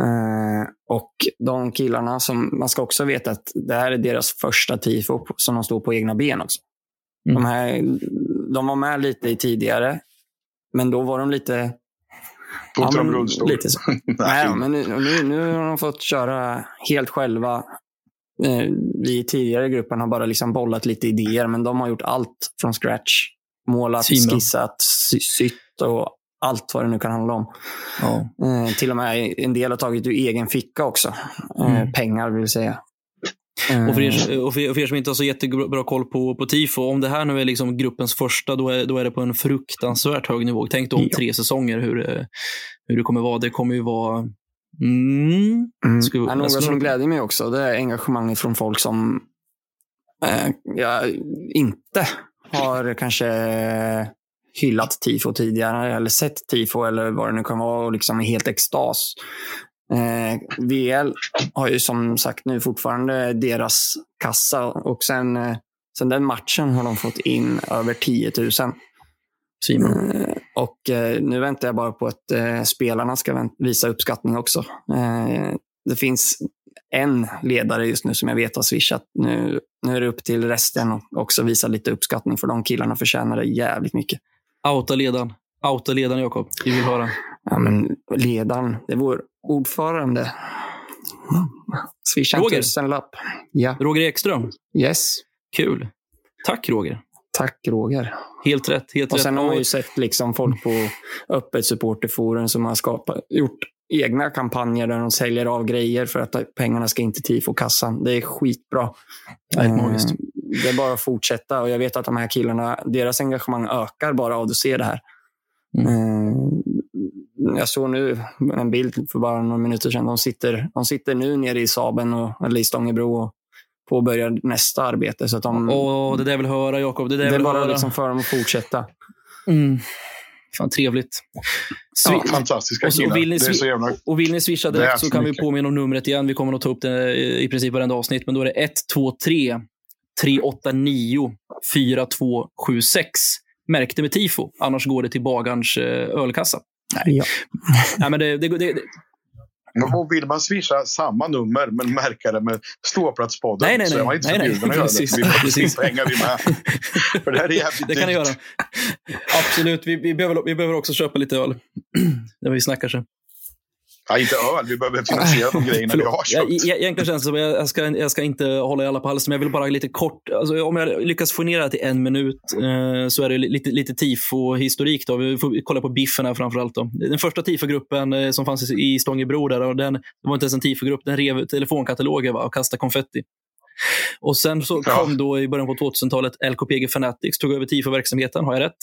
Eh, och de killarna som, man ska också veta att det här är deras första tifo på- som de står på egna ben också. Mm. De, här, de var med lite i tidigare, men då var de lite... Åkte de men rullstol? Lite så. [LAUGHS] Nej, men nu, nu, nu har de fått köra helt själva. Eh, vi i tidigare gruppen har bara liksom bollat lite idéer, men de har gjort allt från scratch. Målat, Svinbra. skissat, sy- sytt och allt vad det nu kan handla om. ja. Eh, till och med en del har tagit ur egen ficka också. Eh, Mm. Pengar vill säga. Och för, Eh, er, och, för er, och för er som inte har så jättebra koll på, på tifo, om det här nu är liksom gruppens första, då är, då är det på en fruktansvärt hög nivå. Tänk då om Ja. tre säsonger hur, det- hur det kommer vara. Det kommer ju vara... Mm, Mm. Ja, jag något ska som gläder mig också det är engagemanget från folk som eh, jag inte har kanske hyllat tifo tidigare eller sett tifo eller vad det nu kan vara och liksom är helt extas. Eh, VL har ju som sagt nu fortfarande deras kassa och sen, eh, sen den matchen har de fått in över 10 000. Simon. Eh, Och eh, nu väntar jag bara på att eh, spelarna ska visa uppskattning också. Eh, det finns en ledare just nu som jag vet har swishat. Nu, nu är det upp till resten att också visa lite uppskattning för de killarna förtjänar det jävligt mycket. Outa ledaren. Outa ledaren, Jakob. Vi vill höra. Ja, men ledaren, det är vår ordförande. Swisha en tusenlapp. Ja, Roger Ekström. yes. Kul. Tack, Roger. Tack Roger. Helt rätt. Helt Och rätt. sen har man ju sett liksom folk på öppet supporterforum som har skapat, gjort egna kampanjer där de säljer av grejer för att pengarna ska in till tifo-kassan. Det är skitbra. Det är helt magiskt. Eh, Det är bara att fortsätta och jag vet att de här killarna, deras engagemang ökar bara av att se det här. Mm. Eh, Jag såg nu en bild för bara några minuter sedan. De sitter, de sitter nu nere i Saben och, eller i Stångebro och påbörjar nästa arbete. Så att de, Åh, det där jag vill höra, Jakob. Det där det jag är vill bara höra. liksom för dem att fortsätta. Mm. Fan, trevligt. Ja, Swi- Fantastiska Och så killar. vill ni Det är så swi- jävla... Och vill ni swisha direkt så så kan vi mycket. påminna om numret igen. Vi kommer att ta upp det i princip varenda avsnitt. Men då är det 123 389 4276. Märk det med tifo, annars går det till bagarns eh, ölkassa. Ja. Nej, men det, det, det, Och vill man swisha samma nummer men märka det med Ståplatspodden Nej, nej, så är nej. man inte Nej, nej. förbjuden att göra det. Vi får [LAUGHS] Precis. pengar vi med. För det här är jävligt Det kan dyrt. göra. Absolut. Vi, vi, behöver, vi behöver också köpa lite öl. [CLEARS THROAT] När vi snackar sen. Ja, inte öl, vi behöver finansiera de [LAUGHS] grejerna vi har köpt. e- egentligen känns det som, jag, jag, ska, jag ska inte hålla i alla på halsen, men jag vill bara lite kort, alltså, om jag lyckas få ner det till en minut eh, så är det lite, lite tifo-historik. Då. Vi får kolla på biffen här framförallt. Då. Den första tifogruppen eh, som fanns i i Stångebro, där, och den, det var inte ens en tifogrupp, den rev telefonkataloger va, och kastade konfetti. Och sen så Ja. kom då i början på 2000-talet LKPG Fanatics, tog över tifo-verksamheten. Har jag rätt?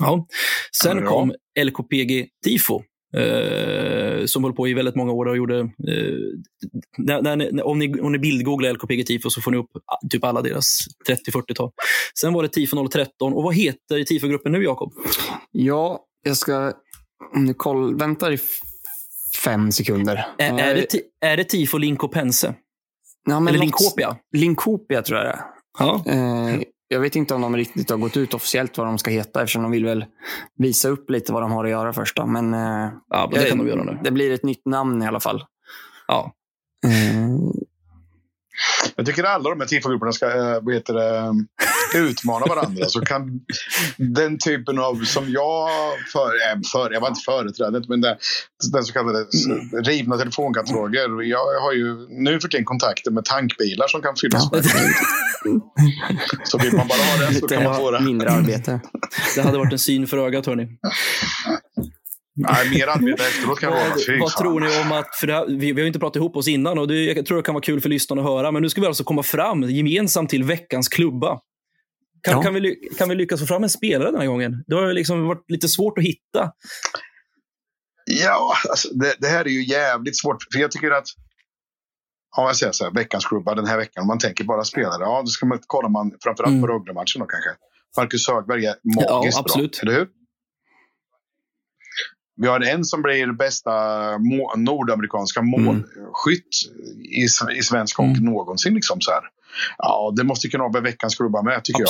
Ja. Sen Ja. kom LKPG Tifo. Eh, som höll på i väldigt många år och gjorde... Eh, när, när, ni- om, ni, om ni bildgooglar LKPG Tifo så får ni upp typ alla deras 30-40-tal. Sen var det Tifo 013. Och vad heter Tifo-gruppen nu, Jakob? Ja, jag ska... Om du koll, väntar i fem sekunder. Är, Eh, är, det, ti- är det Tifo Linkopense? ja, Eller något- Linkopia? Linkopia tror jag det är. Ja. Eh, jag vet inte om de riktigt har gått ut officiellt vad de ska heta eftersom de vill väl visa upp lite vad de har att göra först. Då. Men, eh, ja, men det kan de göra nu. det blir ett nytt namn i alla fall. Ja. Eh, Jag tycker alla de här tifogrupperna ska eh, heter det, utmana varandra. Så kan den typen av, som jag för, äh, för jag var inte företrädare, men det, den så kallade rivna telefonkataloger. Jag har ju nu för tiden kontakter med tankbilar som kan fyllas med. Så vill man bara ha det så kan man få lite det. mindre arbete. [LAUGHS] Det hade varit en syn för ögat, hörni. Nej, mer arbete [LAUGHS] efteråt kan vara. Vad, Fy vad tror ni om att, för det här, vi, vi har ju inte pratat ihop oss innan och det, jag tror det kan vara kul för lyssnarna att höra, men nu ska vi alltså komma fram gemensamt till veckans klubba. Kan, Ja. kan, vi, kan vi lyckas få fram en spelare den här gången? Det har ju liksom varit lite svårt att hitta. Ja, alltså, det, det här är ju jävligt svårt. För jag tycker att Ja, jag säger så här, veckans klubba den här veckan. Om man tänker bara spelare, ja, då ska man, kollar man framförallt Mm. på Rögle-matchen då kanske. Marcus Högberg är Ja, magiskt absolut. bra, eller hur? Vi har en som blir bästa må, nordamerikanska målskytt i, i svensk hockey Mm. någonsin. Liksom så här. Ja, det måste kunna vara veckans klubba med, tycker jag.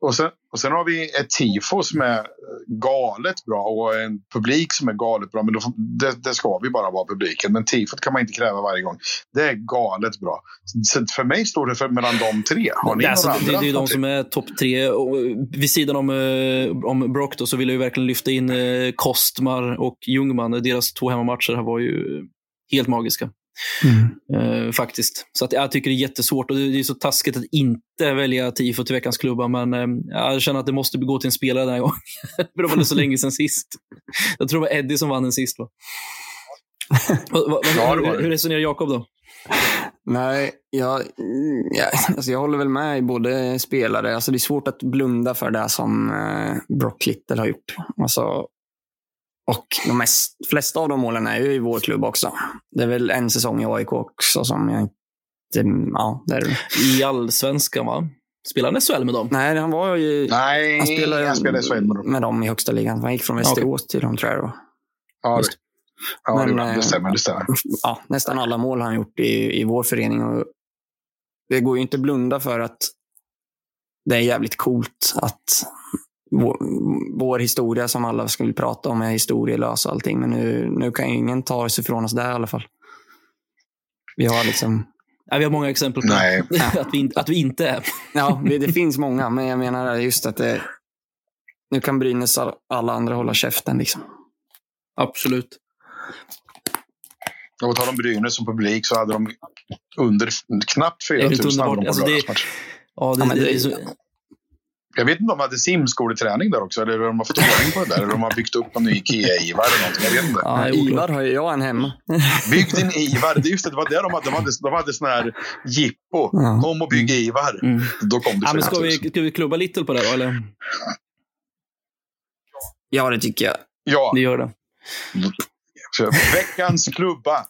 Och sen, och sen har vi ett tifo som är galet bra och en publik som är galet bra. Men då, det, det ska vi bara vara publiken. Men tifot kan man inte kräva varje gång. Det är galet bra. Så för mig står det för mellan de tre. Har ni Det, alltså, det, det är ju de som är topp tre. Och, eh, vid sidan om, eh, om Brock då, så vill jag ju verkligen lyfta in eh, Kostmar och Ljungman. Deras två hemmamatcher här var ju helt magiska. Eh, faktiskt. Så att jag tycker det är jättesvårt och det är så taskigt att inte välja tifo till veckans klubba. Men eh, jag känner att det måste gå till en spelare den här gången. För [LAUGHS] det var det så länge sedan sist. Jag tror det var Eddie som vann den sist. Va? [LAUGHS] hur, hur resonerar Jakob då? Nej, jag, mm, ja, alltså jag håller väl med i både spelare. Alltså det är svårt att blunda för det som eh, Brock Little har gjort. Alltså, och de mest, flesta av de målen är ju i vår klubb också. Det är väl en säsong i AIK också som jag inte... Ja, det är det. I allsvenskan, va? Spelar han SHL med dem? Nej, han var ju... Nej, Han spelade, jag spelade SHL med dem. med dem i högsta ligan. Han gick från Västerås till dem, tror jag det var. Ja, Just det, ja, det, Men, det eh, stämmer. Det stämmer. [LAUGHS] ja, nästan alla mål har han gjort i, i vår förening. Och det går ju inte att blunda för att det är jävligt coolt att vår, vår historia som alla skulle prata om är historielös och allting. Men nu, nu kan ju ingen ta sig ifrån oss där i alla fall. Vi har liksom... Ja, vi har många exempel på Nej. [LAUGHS] att, vi, in- att vi inte är. Ja, det, finns många, men jag menar just att det... Nu kan Brynäs all- alla andra hålla käften liksom. Absolut. Och tar de Brynäs som publik så hade de under knappt Det är 4 000 helt hade underbart. de på Alltså, det-. Ja, det, Ja, det, det- är så, Jag vet inte om de hade simskoleträning där också, eller om de har fått ordning på det där. Eller om de har byggt upp en ny Ikea-Ivar eller någonting. Jag vet inte. ja, Ivar har ju jag en hemma. [LAUGHS] Bygg din Ivar. Det, är just det, det var det de hade. De hade, de hade sån här jippo. Ja. Kom och bygg Ivar. Mm. Då kom det Ja, men ska, 4 vi, 000. ska vi klubba lite på det då, eller? Ja, det tycker jag. Ja, Det gör det. Veckans klubba.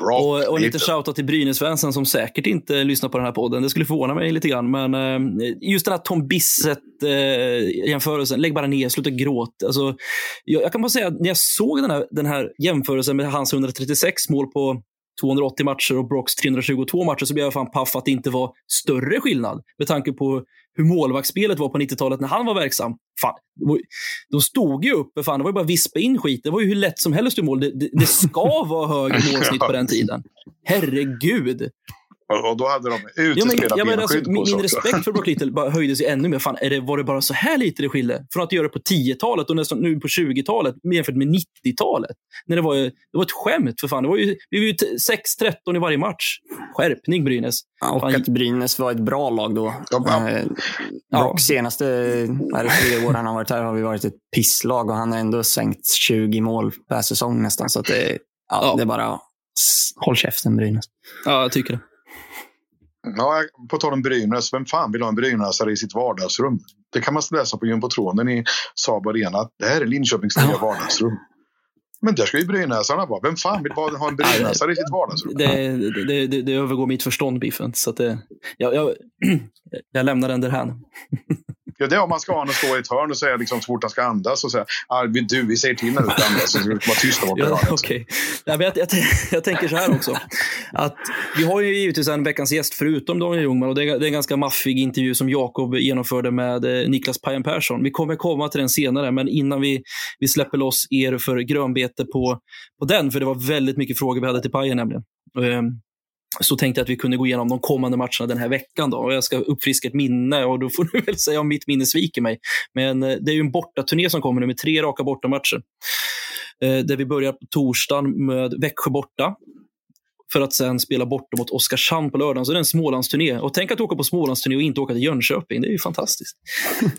Och, och Little. shoutout till Brynäs-fansen som säkert inte lyssnar på den här podden. Det skulle förvåna mig lite grann. Men eh, just den här Tom Bissett-jämförelsen. Lägg bara ner, sluta gråta. Alltså, jag, jag kan bara säga att när jag såg den här, den här jämförelsen med hans 136 mål på 280 matcher och Brocks 322 matcher så blev jag fan paff att det inte var större skillnad. Med tanke på hur målvaktsspelet var på 90-talet när han var verksam. Fan, de stod ju uppe, fan, det var ju bara att vispa in skit. Det var ju hur lätt som helst i mål. Det, det, det ska [LAUGHS] vara högre målsnitt på den tiden. Herregud. Och då hade de utespelat ja, men, ja, alltså, Min sig respekt för Brock Little bara höjdes ju ännu mer. Fan, är det, var det bara så här lite det skilde? Från att göra det på 10-talet och nästan nu på 20-talet jämfört med 90-talet. När det, var, det var ett skämt för fan. Det var ju, vi var ju 6-13 i varje match. Skärpning Brynäs. Ja, och fan. att Brynäs var ett bra lag då. Ja, eh, ja. senaste tre år han har varit här har vi varit ett pisslag och han har ändå sänkt 20 mål per säsong nästan. Så det, ja, ja. det är bara håll käften Brynäs. Ja, jag tycker det. Ja, på tal om Brynäs, vem fan vill ha en brynäsare i sitt vardagsrum? Det kan man läsa på jumbotronen i Saab Arena. Det här är Linköpings nya vardagsrum. Men där ska ju brynäsarna vara. Vem fan vill ha en brynäsare i sitt vardagsrum? Det, det, det, det övergår mitt förstånd, Biffen. Så att det, jag, jag, [CLEARS THROAT] jag lämnar den därhän. [LAUGHS] Ja, det är om man ska ha honom stå i ett hörn och säga liksom, så fort han ska andas och säga Arvid, du, vi säger till när du ska andas. Så vara tysta bort ja, okay. jag, jag, jag, [LAUGHS] jag, tänker så här också. Att vi har ju givetvis en veckans gäst förutom Daniel Ljungman och det är, det är en ganska maffig intervju som Jakob genomförde med eh, Niklas Pajen Persson. Vi kommer komma till den senare, men innan vi, vi släpper loss er för grönbete på, på den, för det var väldigt mycket frågor vi hade till Pajen nämligen. Um, så tänkte jag att vi kunde gå igenom de kommande matcherna den här veckan. Då. Och jag ska uppfriska ett minne och då får du [LAUGHS] väl säga om mitt minne sviker mig. Men eh, det är ju en bortaturné som kommer nu med tre raka bortamatcher. Eh, där vi börjar på torsdagen med Växjö borta. För att sen spela borta mot Oskarshamn på lördagen. Så det är en Smålandsturné. Och tänk att åka på Smålandsturné och inte åka till Jönköping. Det är ju fantastiskt.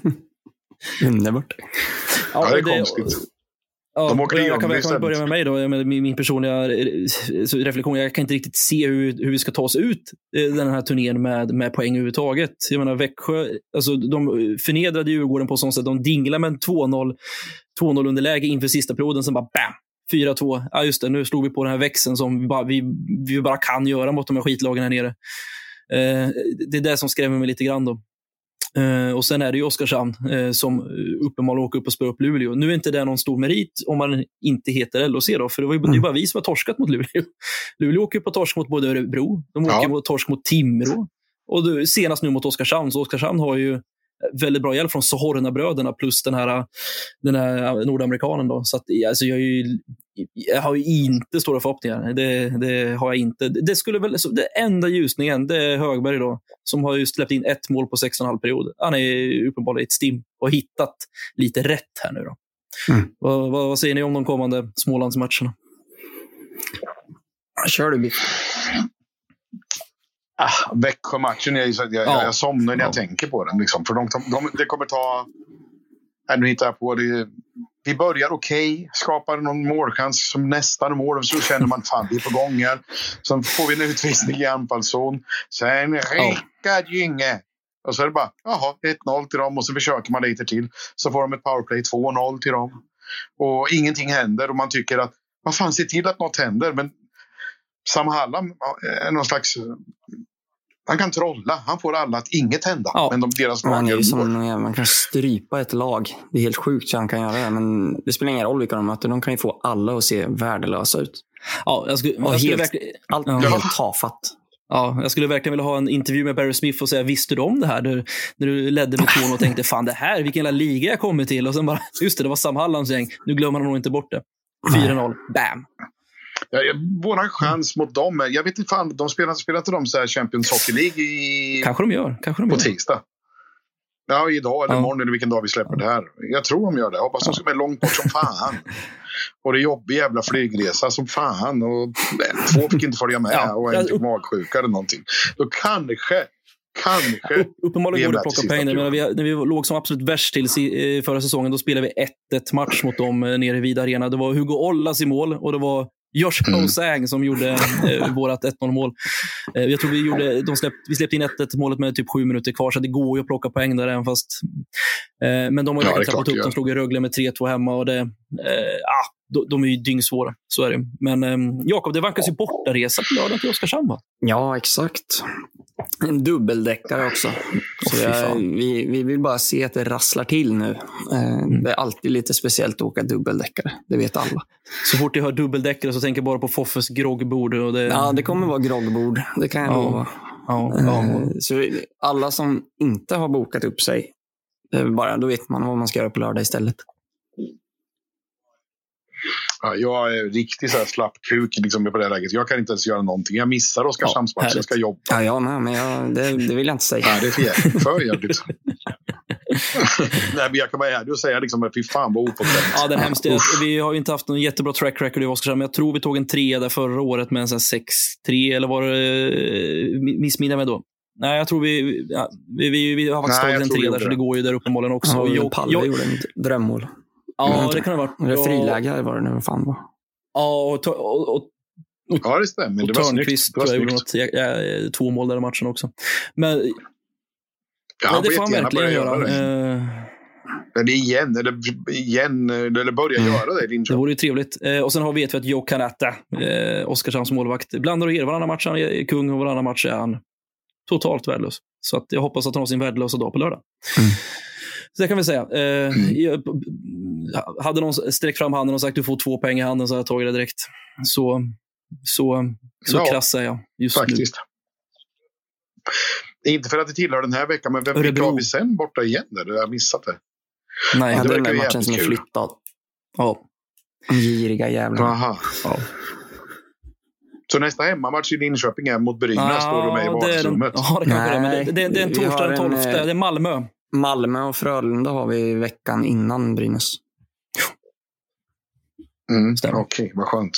[LAUGHS] Underbart. Ja, ja, det är konstigt. Ja, de åker jag, kan, jag kan börja med mig då. Med min, personliga reflektion. Jag kan inte riktigt se hur, hur vi ska ta oss ut eh, den här turnén med, med poäng överhuvudtaget. Jag menar Växjö, alltså, de förnedrade Djurgården på sånt sätt. De dinglade med en 2-0 underläge inför sista perioden. Sen bara bam! 4-2. Ja, just det. Nu slog vi på den här växeln som vi bara, vi, vi bara kan göra mot de här skitlagen här nere. Eh, det är det som skrämmer mig lite grann. Då. Uh, och sen är det ju Oskarshamn uh, som uppenbarligen åker upp och spöar upp Luleå. Nu är inte det någon stor merit om man inte heter LHC då, för det var ju mm. bara vi som har torskat mot Luleå. [LAUGHS] Luleå åker på torsk mot både Örebro, de åker ja. på torsk mot Timrå och du, senast nu mot Oskarshamn. Så Oskarshamn har ju väldigt bra hjälp från Sohorna-bröderna plus den här, den här nordamerikanen. Då. Så att, alltså, jag, ju, jag har ju inte stora förhoppningar. Det, det, har jag inte. Det, skulle väl, det enda ljusningen det är Högberg då, som har ju släppt in ett mål på 6,5 period. Han är uppenbarligen ett stim och hittat lite rätt här nu. Då. Mm. Vad, vad, vad, säger ni om de kommande Smålandsmatcherna? Kör du, Biff. Ah, Växjö-matchen, jag, jag, ja. jag somnar när jag ja. tänker på den. Liksom. För de, de, det kommer ta... Äh, nu hittar jag på det. Vi börjar okej, okay, skapar någon målchans som nästan mål. Så känner man fan vi är på gång här. Sen får vi en utvisning i anfallszon. Sen Rickard Gynge. Och så är det bara jaha, 1-0 till dem och så försöker man lite till. Så får de ett powerplay 2-0 till dem. Och ingenting händer och man tycker att vad fan, se till att något händer. Men Sam Hallam är någon slags... Han kan trolla. Han får alla att inget hända. Ja. Men de, deras man, är som, man kan strypa ett lag. Det är helt sjukt så han kan göra det. Men det spelar ingen roll vilka de möter. De kan ju få alla att se värdelösa ut. Ja, jag skulle, jag skulle helt, allt, ja. helt tafatt. Ja, jag skulle verkligen vilja ha en intervju med Barry Smith och säga, visste du om det här? När, när du ledde med 2 och tänkte, fan det här, vilken jävla liga jag kommer till. Och sen bara, [LAUGHS] just det, det var Sam Hallands gäng. Nu glömmer han nog inte bort det. 4-0, bam. Ja, våran chans mot dem, jag vet inte fan, de spelar, spelar inte de så här Champions Hockey League i... Kanske de gör. Kanske de på gör. tisdag. Ja, idag eller ja. imorgon eller vilken dag vi släpper det här. Jag tror de gör det. Jag hoppas de ska vara långt bort som fan. [LAUGHS] Och det är jobbig jävla flygresa som fan. Och två fick inte följa med ja. och en fick magsjuka eller någonting. Då kanske Kanske. uppenbarligen går det att plocka pengar. Vi, när vi låg som absolut värst till eh, förra säsongen, då spelade vi 1-1 match mot dem eh, nere i Vida Arena. Det var Hugo Ollas i mål och det var Josh Hosang mm. som gjorde eh, [LAUGHS] vårt 1-0 mål. Eh, jag tror vi, gjorde, de släpp, vi släppte in 1-1 målet med typ sju minuter kvar, så det går ju att plocka poäng där även fast... Eh, men de har ju ja, trappat upp. De slog i Rögle med 3-2 hemma och det... Eh, ah, de, de är ju dyngsvåra. Så är det. Men eh, Jakob, det vankas ju bortaresa på lördag till Oskarshamn, va? Ja, exakt. En dubbeldäckare också. Så jag, vi, vi vill bara se att det rasslar till nu. Eh, mm. Det är alltid lite speciellt att åka dubbeldäckare. Det vet alla. Så fort jag hör dubbeldäckare så tänker jag bara på Foffes groggbord. Och det... Ja, det kommer vara groggbord. Det kan jag ja. lova. Ja, ja. Eh, Så alla som inte har bokat upp sig, bara, då vet man vad man ska göra på lördag istället. Ja, jag är riktigt så här slapp kuk liksom, på det här läget. Jag kan inte ens göra någonting. Jag missar Oskarshamnsmatchen. härligt. jag ska jobba. Ja, jag med, men jag, det, det vill jag inte säga. Nej, det är för jävligt. För jävligt. [LAUGHS] Nej, men jag kan vara ärlig och säga liksom, fy fan vad opåtänt. Ja, den hemskt. Vi har ju inte haft någon jättebra track record i Oskarshamn, men jag tror vi tog en trea där förra året med en sån här 6-3, eller var det... eh, Missminner mig då? Nej, jag tror vi, ja, vi, vi, vi har faktiskt Nej, tagit en trea där, så det. det går ju där uppenbarligen också. Ja, jag- Palle jag- gjorde ett drömmål. Ja, det kan ha varit. Eller friläge var det nu, vad fan var. Ja, och, och, och, Ja, det stämmer. och Det var snyggt. Törnqvist Det var tror jag gjorde något, ja, ja, två mål där i matchen också. Men Ja, han det får han verkligen göra. göra det. Eh, Eller igen, eller igen, eller börja Mm. göra det i Det Linköping. vore ju trevligt. Eh, och sen har, vet vi att Joe Canata, eh, Oskarshamns målvakt, blandar och ger. Varannan match är han kung och varannan match är han totalt värdelös. Så att jag hoppas att han har sin värdelösa dag på lördag. Mm. Så det kan vi säga. Eh, jag, hade någon sträckt fram handen och sagt du får två poäng i handen så hade jag tagit det direkt. Så, så, så Ja, krass är jag just nu. Faktiskt. Inte för att det tillhör den här veckan, men vem Örebro. har vi sen borta igen? Där? Jag har missat det. Nej, Ja, det är den där matchen som är flyttad. ja. Giriga jävlarna. Aha. Ja. Så nästa hemmamatch i Linköping är mot Brynäs, står du med i Ja, vardagsrummet. Ja, det kanske. Men det, det, det är en torsdag den en, 12. eh, Det är Malmö. Malmö och Frölunda har vi veckan innan Brynäs. Mm. Okej, vad skönt.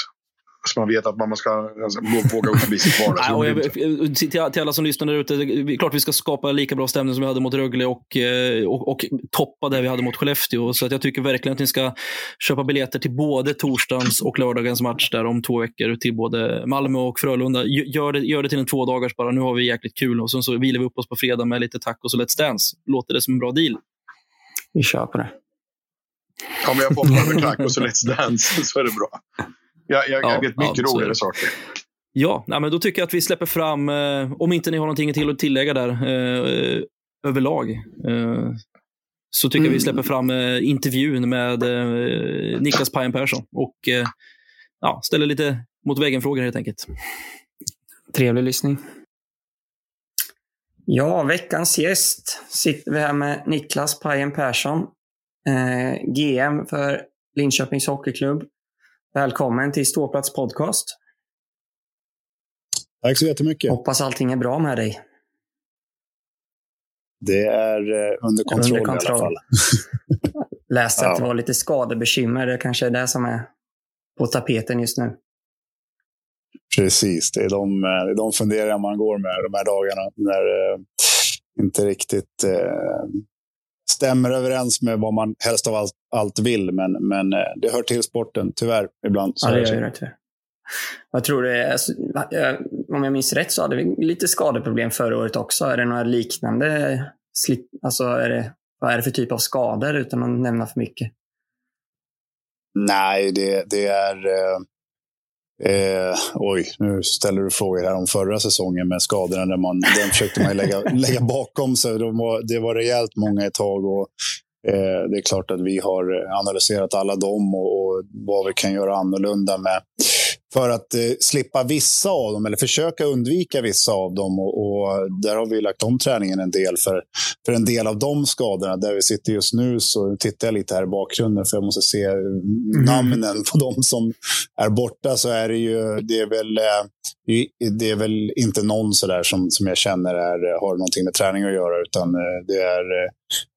Så man vet att man ska alltså, våga upp bli sitt [LAUGHS] Nej, och vardagsrum. jag, till, till alla som lyssnar där ute, det är klart vi ska skapa lika bra stämning som vi hade mot Rögle och, eh, och, och toppa det vi hade mot Skellefteå. Så att jag tycker verkligen att ni ska köpa biljetter till både torsdagens och lördagens match där om två veckor till både Malmö och Frölunda. Gö- Gör det, gör det till en två dagars bara. Nu har vi jäkligt kul och sen så vilar vi upp oss på fredag med lite tacos och Let's Dance. Låter det som en bra deal? Vi kör på det. Om jag får över tacos och Let's Dance så är det bra. Jag, jag, Ja, jag vet mycket ja, roligare saker. Ja, nej, men då tycker jag att vi släpper fram, eh, om inte ni har någonting till att tillägga där eh, överlag, eh, så tycker jag vi Mm. släpper fram eh, intervjun med eh, Niklas Pajen Persson och eh, ja, ställer lite mot väggen-frågor helt enkelt. Trevlig lyssning. Ja, veckans gäst sitter vi här med Niklas Pajen Persson, eh, GM för Linköpings Hockeyklubb. Välkommen till Ståplats podcast. Tack så jättemycket. Hoppas allting är bra med dig. Det är eh, under kontroll, Under kontroll. i alla fall. [LAUGHS] Läste att Ja. det var lite skadebekymmer. Det kanske är det som är på tapeten just nu. Precis, det är de, eh, det är de funderingar man går med de här dagarna. När det inte riktigt eh, stämmer överens med vad man helst av allt, allt vill. Men, men eh, det hör till sporten, tyvärr. Ibland. Så Ja, det gör det tyvärr. Jag tror det är, alltså, eh, om jag minns rätt så hade vi lite skadeproblem förra året också. Är det några liknande? Slip, alltså är det, vad är det för typ av skador utan att nämna för mycket? Nej, det, det är... Eh, eh, oj, nu ställer du frågor här om förra säsongen med skadorna. Där man, den försökte man lägga, [LAUGHS] lägga bakom sig. De var, det var rejält många ett tag. Och, eh, det är klart att vi har analyserat alla dem och, och vad vi kan göra annorlunda med för att eh, slippa vissa av dem, eller försöka undvika vissa av dem. Och, och där har vi lagt om träningen en del för, för en del av de skadorna. Där vi sitter just nu så tittar jag lite här i bakgrunden för jag måste se eh, namnen på de som är borta. Så är det ju, det är väl, eh, det är väl inte någon sådär som, som jag känner är, har någonting med träning att göra, utan eh, det är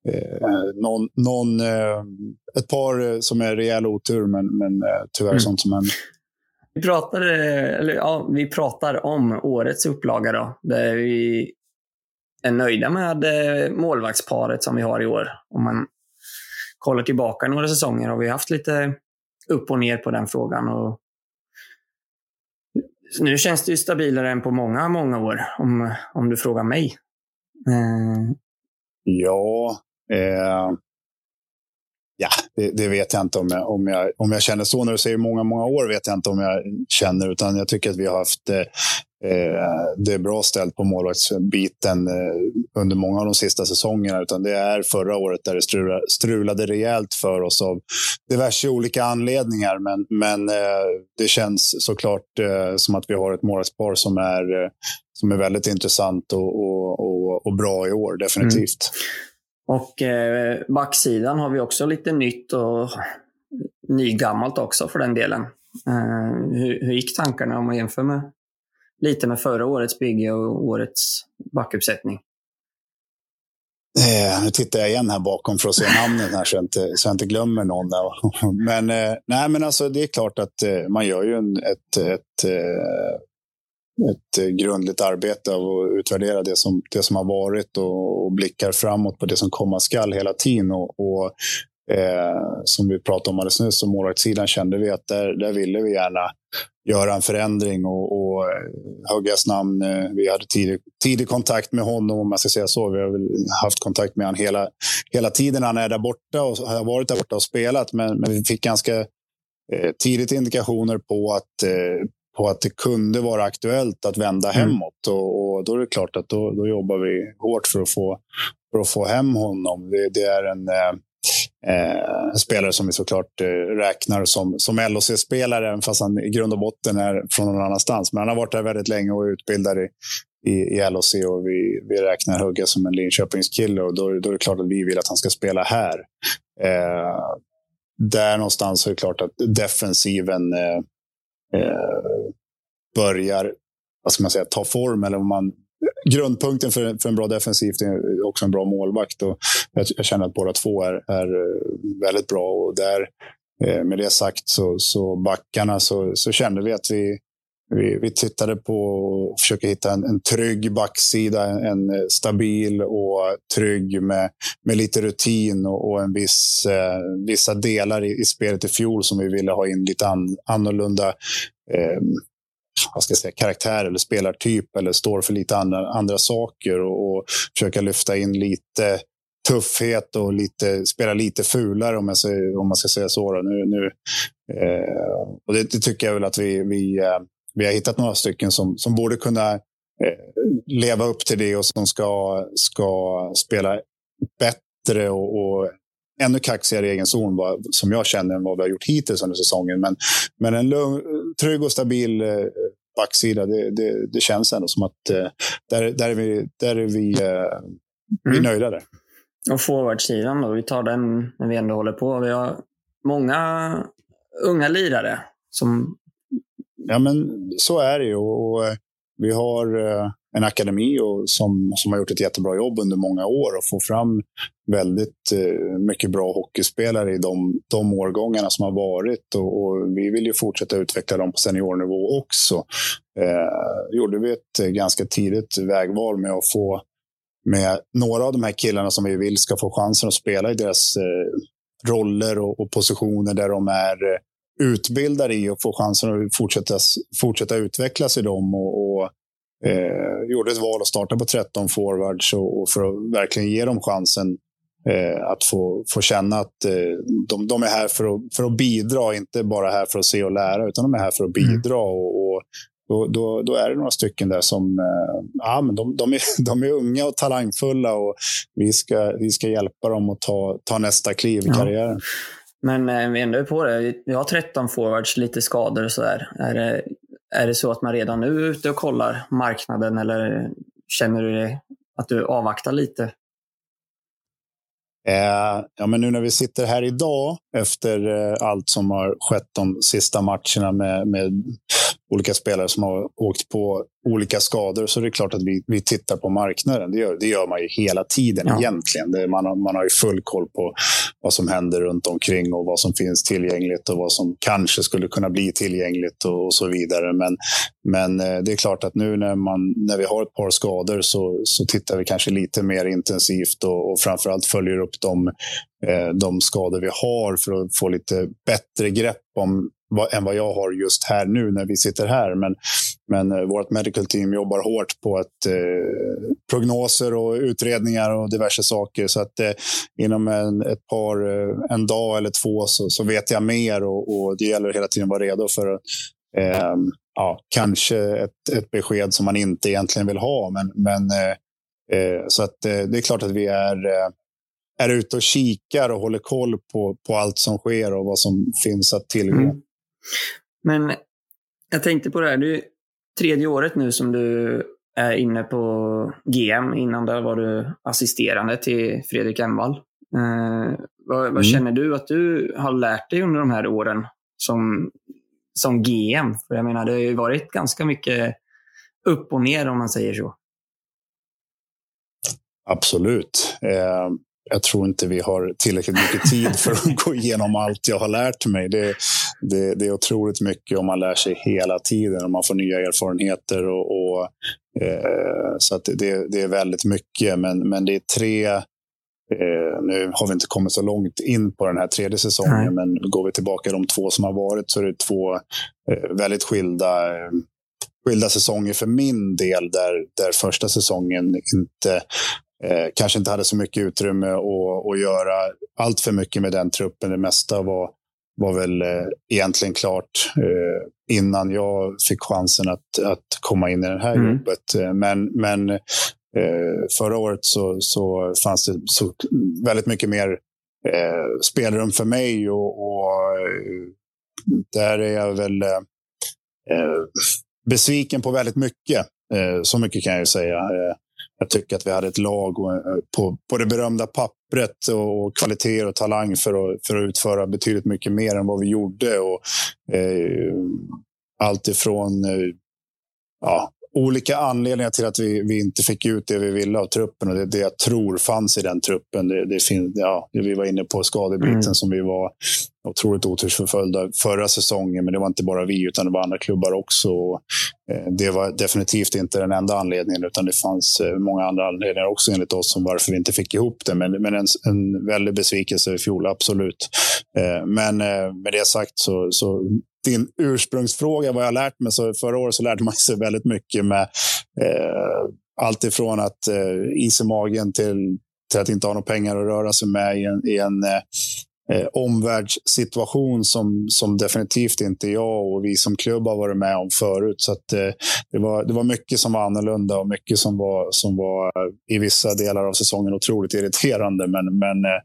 eh, någon, någon, eh, ett par eh, som är rejäl otur, men, men tyvärr Mm. sånt som händer. Vi pratar, eller, ja, vi pratar om årets upplaga då, där vi är nöjda med målvaktsparet som vi har i år. Om man kollar tillbaka några säsonger har vi haft lite upp och ner på den frågan. Och nu känns det ju stabilare än på många, många år, om, om du frågar mig. Eh, Ja, eh, ja det, det vet jag inte om jag, om, jag, om jag känner så. När du säger många, många år vet jag inte om jag känner. Utan jag tycker att vi har haft eh, eh det är bra ställt på målvaktsbiten eh, under många av de sista säsongerna. Utan det är förra året där det strulade, strulade rejält för oss av diverse olika anledningar. Men, men eh, det känns såklart eh, som att vi har ett målvaktspar som är, eh, som är väldigt intressant och, och, och, och bra i år, definitivt. Mm. Och eh, backsidan har vi också lite nytt och nygammalt också för den delen. Eh, hur, hur gick tankarna om man jämför med, lite med förra årets bygge och årets backuppsättning? Eh, nu tittar jag igen här bakom för att se namnen här så jag inte, så jag inte glömmer någon. Där. [LAUGHS] Men, eh, nej, men alltså, det är klart att eh, man gör ju en, ett, ett, eh, ett eh, grundligt arbete av att utvärdera det som, det som har varit och, och blickar framåt på det som komma skall hela tiden. Och, och Eh, som vi pratade om alldeles nyss, som målvaktssidan kände vi att där, där ville vi gärna göra en förändring och, och eh, Höggas namn. Eh, vi hade tidig, tidig kontakt med honom, om man ska säga så. Vi har väl haft kontakt med honom hela, hela tiden han är där borta och har varit där borta och spelat. Men, men vi fick ganska eh, tidigt indikationer på att, eh, på att det kunde vara aktuellt att vända mm. hemåt. Och, och, då är det klart att då, då jobbar vi hårt för att få, för att få hem honom. Det, det är en eh, Eh, spelare som vi såklart eh, räknar som, som LHC-spelare, fast han i grund och botten är från någon annanstans. Men han har varit där väldigt länge och är utbildad i, i, i LHC och vi, vi räknar Hugga som en Linköpingskille och då, då är det klart att vi vill att han ska spela här. Eh, där någonstans är det klart att defensiven eh, eh börjar vad ska man säga, ta form, eller om man grundpunkten för, för en bra defensiv är också en bra målvakt. Och jag, jag känner att båda två är, är eh, väldigt bra. Och där, eh, med det sagt, så, så backarna så, så kände vi att vi, vi, vi tittade på och försöker hitta en, en trygg backsida. En, en, eh, stabil och trygg med, med lite rutin och, och en viss, eh, vissa delar i, i spelet i fjol som vi ville ha in lite an, annorlunda eh, vad ska jag säga, karaktär eller spelartyp eller står för lite andra, andra saker och, och försöka lyfta in lite tuffhet och lite, spela lite fulare om, jag säger, om man ska säga så. Nu, nu, eh, och det, det, tycker jag väl att vi, vi, eh, vi har hittat några stycken som, som borde kunna eh, leva upp till det och som ska, ska spela bättre och, och ännu kaxigare i egen zon vad, som jag känner än vad vi har gjort hittills under säsongen. Men, men en lugn, trygg och stabil eh, backsida, det, det, det, känns ändå som att eh, där, där är vi, där är vi, vi är mm. nöjda där. Och forwardsidan då, vi tar den när vi ändå håller på. Vi har många unga lirare som... Ja, men så är det ju. Och, eh, vi har eh, en akademi och som, som har gjort ett jättebra jobb under många år och får fram väldigt eh, mycket bra hockeyspelare i de, de årgångarna som har varit. Och, och vi vill ju fortsätta utveckla dem på seniornivå också. Eh, gjorde vi ett eh, ganska tidigt vägval med att få med några av de här killarna som vi vill ska få chansen att spela i deras eh, roller och, och, positioner där de är eh, utbildade i och få chansen att fortsätta, fortsätta utvecklas i dem. Och, och eh, gjorde ett val att starta på 13 forwards och, och för att verkligen ge dem chansen eh, att få, få känna att eh, de, de, är här för att, för att bidra, inte bara här för att se och lära, utan de är här för att mm. bidra. Mm. Och, och då, då, då, är det några stycken där som eh, ja, men de, de, är, [LAUGHS] de är unga och talangfulla och vi ska, vi ska hjälpa dem att ta, ta nästa kliv i karriären. Men eh, vi ändå är på det. Vi har 13 forwards, lite skador och sådär. Är det, är det så att man redan nu är ute och kollar marknaden eller känner du att du avvaktar lite? Eh, ja, men nu när vi sitter här idag efter eh, allt som har skett de sista matcherna med, med olika spelare som har åkt på olika skador så är det klart att vi, vi tittar på marknaden. Det gör, det gör man ju hela tiden ja. egentligen. Det, man, har, man har ju full koll på vad som händer runt omkring och vad som finns tillgängligt och vad som kanske skulle kunna bli tillgängligt och, och så vidare. Men, men eh, det är klart att nu när, man, när vi har ett par skador så, så tittar vi kanske lite mer intensivt och, och framförallt följer upp de, eh, de skador vi har för att få lite bättre grepp om än vad jag har just här nu när vi sitter här. Men, men eh, vårt medical team jobbar hårt på att eh, prognoser och utredningar och diverse saker. Så att eh, inom en, ett par, eh, en dag eller två så, så vet jag mer och, och det gäller hela tiden att vara redo för eh, ja, kanske ett, ett besked som man inte egentligen vill ha. Men, men eh, eh så att det är klart att vi är är ute och kikar och håller koll på, på allt som sker och vad som finns att tillgå. Mm. Men jag tänkte på det här, det är tredje året nu som du är inne på GM. Innan där var du assisterande till Fredrik Envall. Eh, vad, vad Mm. känner du att du har lärt dig under de här åren som, som GM? För jag menar, det har ju varit ganska mycket upp och ner om man säger så. Absolut. Eh, jag tror inte vi har tillräckligt mycket tid för att gå igenom allt jag har lärt mig. Det, det, det är otroligt mycket om man lär sig hela tiden och man får nya erfarenheter. Och, och eh, så att det, det är väldigt mycket. Men, men det är tre Eh, nu har vi inte kommit så långt in på den här tredje säsongen, Nej. men går vi tillbaka de två som har varit så är det två eh, väldigt skilda, skilda säsonger för min del. Där, där första säsongen inte eh, kanske inte hade så mycket utrymme att, att göra allt för mycket med den truppen. Det mesta var, var väl eh, egentligen klart eh, innan jag fick chansen att, att komma in i det här Mm. jobbet. Eh, Men, men eh, förra året så, så fanns det så väldigt mycket mer eh, spelrum för mig och, och där är jag väl besviken på väldigt mycket. Så mycket kan jag ju säga. Jag tycker att vi hade ett lag och, eh, på, på det berömda pappret och, och kvalitet och talang för att, för att utföra betydligt mycket mer än vad vi gjorde. Och, eh, allt ifrån eh, ja, olika anledningar till att vi, vi inte fick ut det vi ville av truppen. Och det det jag tror fanns i den truppen. Det, det fin, ja, det vi var inne på skadebiten Mm. som vi var otroligt otursförföljda förra säsongen. Men det var inte bara vi, utan det var andra klubbar också. Eh, det var definitivt inte den enda anledningen, utan det fanns eh, många andra anledningar också enligt oss om varför vi inte fick ihop det. Men, men en, en väldig besvikelse i fjol, absolut. Eh, men med det sagt så, så din ursprungsfråga, vad jag har lärt mig. Så förra året så lärde man sig väldigt mycket med eh, allt ifrån att eh, is i magen till, till att inte ha några pengar att röra sig med i en, i en eh, eh, omvärldssituation som, som definitivt inte jag och vi som klubb har varit med om förut. Så att, eh, det, var, det var mycket som var annorlunda och mycket som var, som var i vissa delar av säsongen otroligt irriterande. Men, men eh,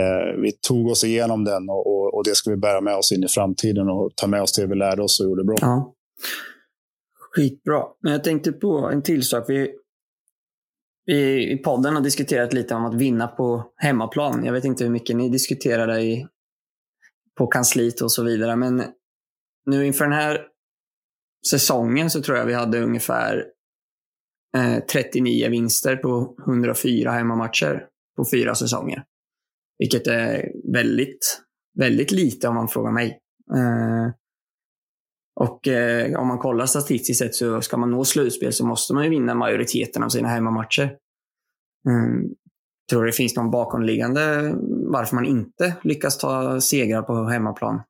eh, vi tog oss igenom den och, och, och det ska vi bära med oss in i framtiden och ta med oss det vi lärde oss och gjorde bra. Ja. Skitbra. Men jag tänkte på en till sak. Vi, vi i podden har diskuterat lite om att vinna på hemmaplan. Jag vet inte hur mycket ni diskuterade i, på kansliet och så vidare. Men nu inför den här säsongen så tror jag vi hade ungefär eh, 39 vinster på 104 hemmamatcher på fyra säsonger. Vilket är väldigt, väldigt lite om man frågar mig. Eh, och eh, om man kollar statistiskt sett så ska man nå slutspel så måste man ju vinna majoriteten av sina hemmamatcher. Mm. Tror det finns någon bakomliggande varför man inte lyckas ta segrar på hemmaplan?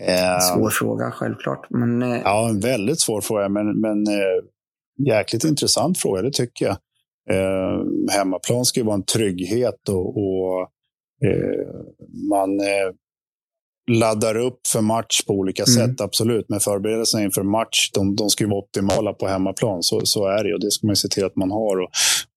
Eh, Svår fråga, självklart. Men eh, Ja, en väldigt svår fråga, men, men eh, jäkligt intressant fråga, det tycker jag. Eh, hemmaplan ska ju vara en trygghet och, och eh, man eh, laddar upp för match på olika Mm. sätt, absolut. Men förberedelserna inför match, de, de ska ju vara optimala på hemmaplan. Så, så är det och det ska man ju se till att man har. Och,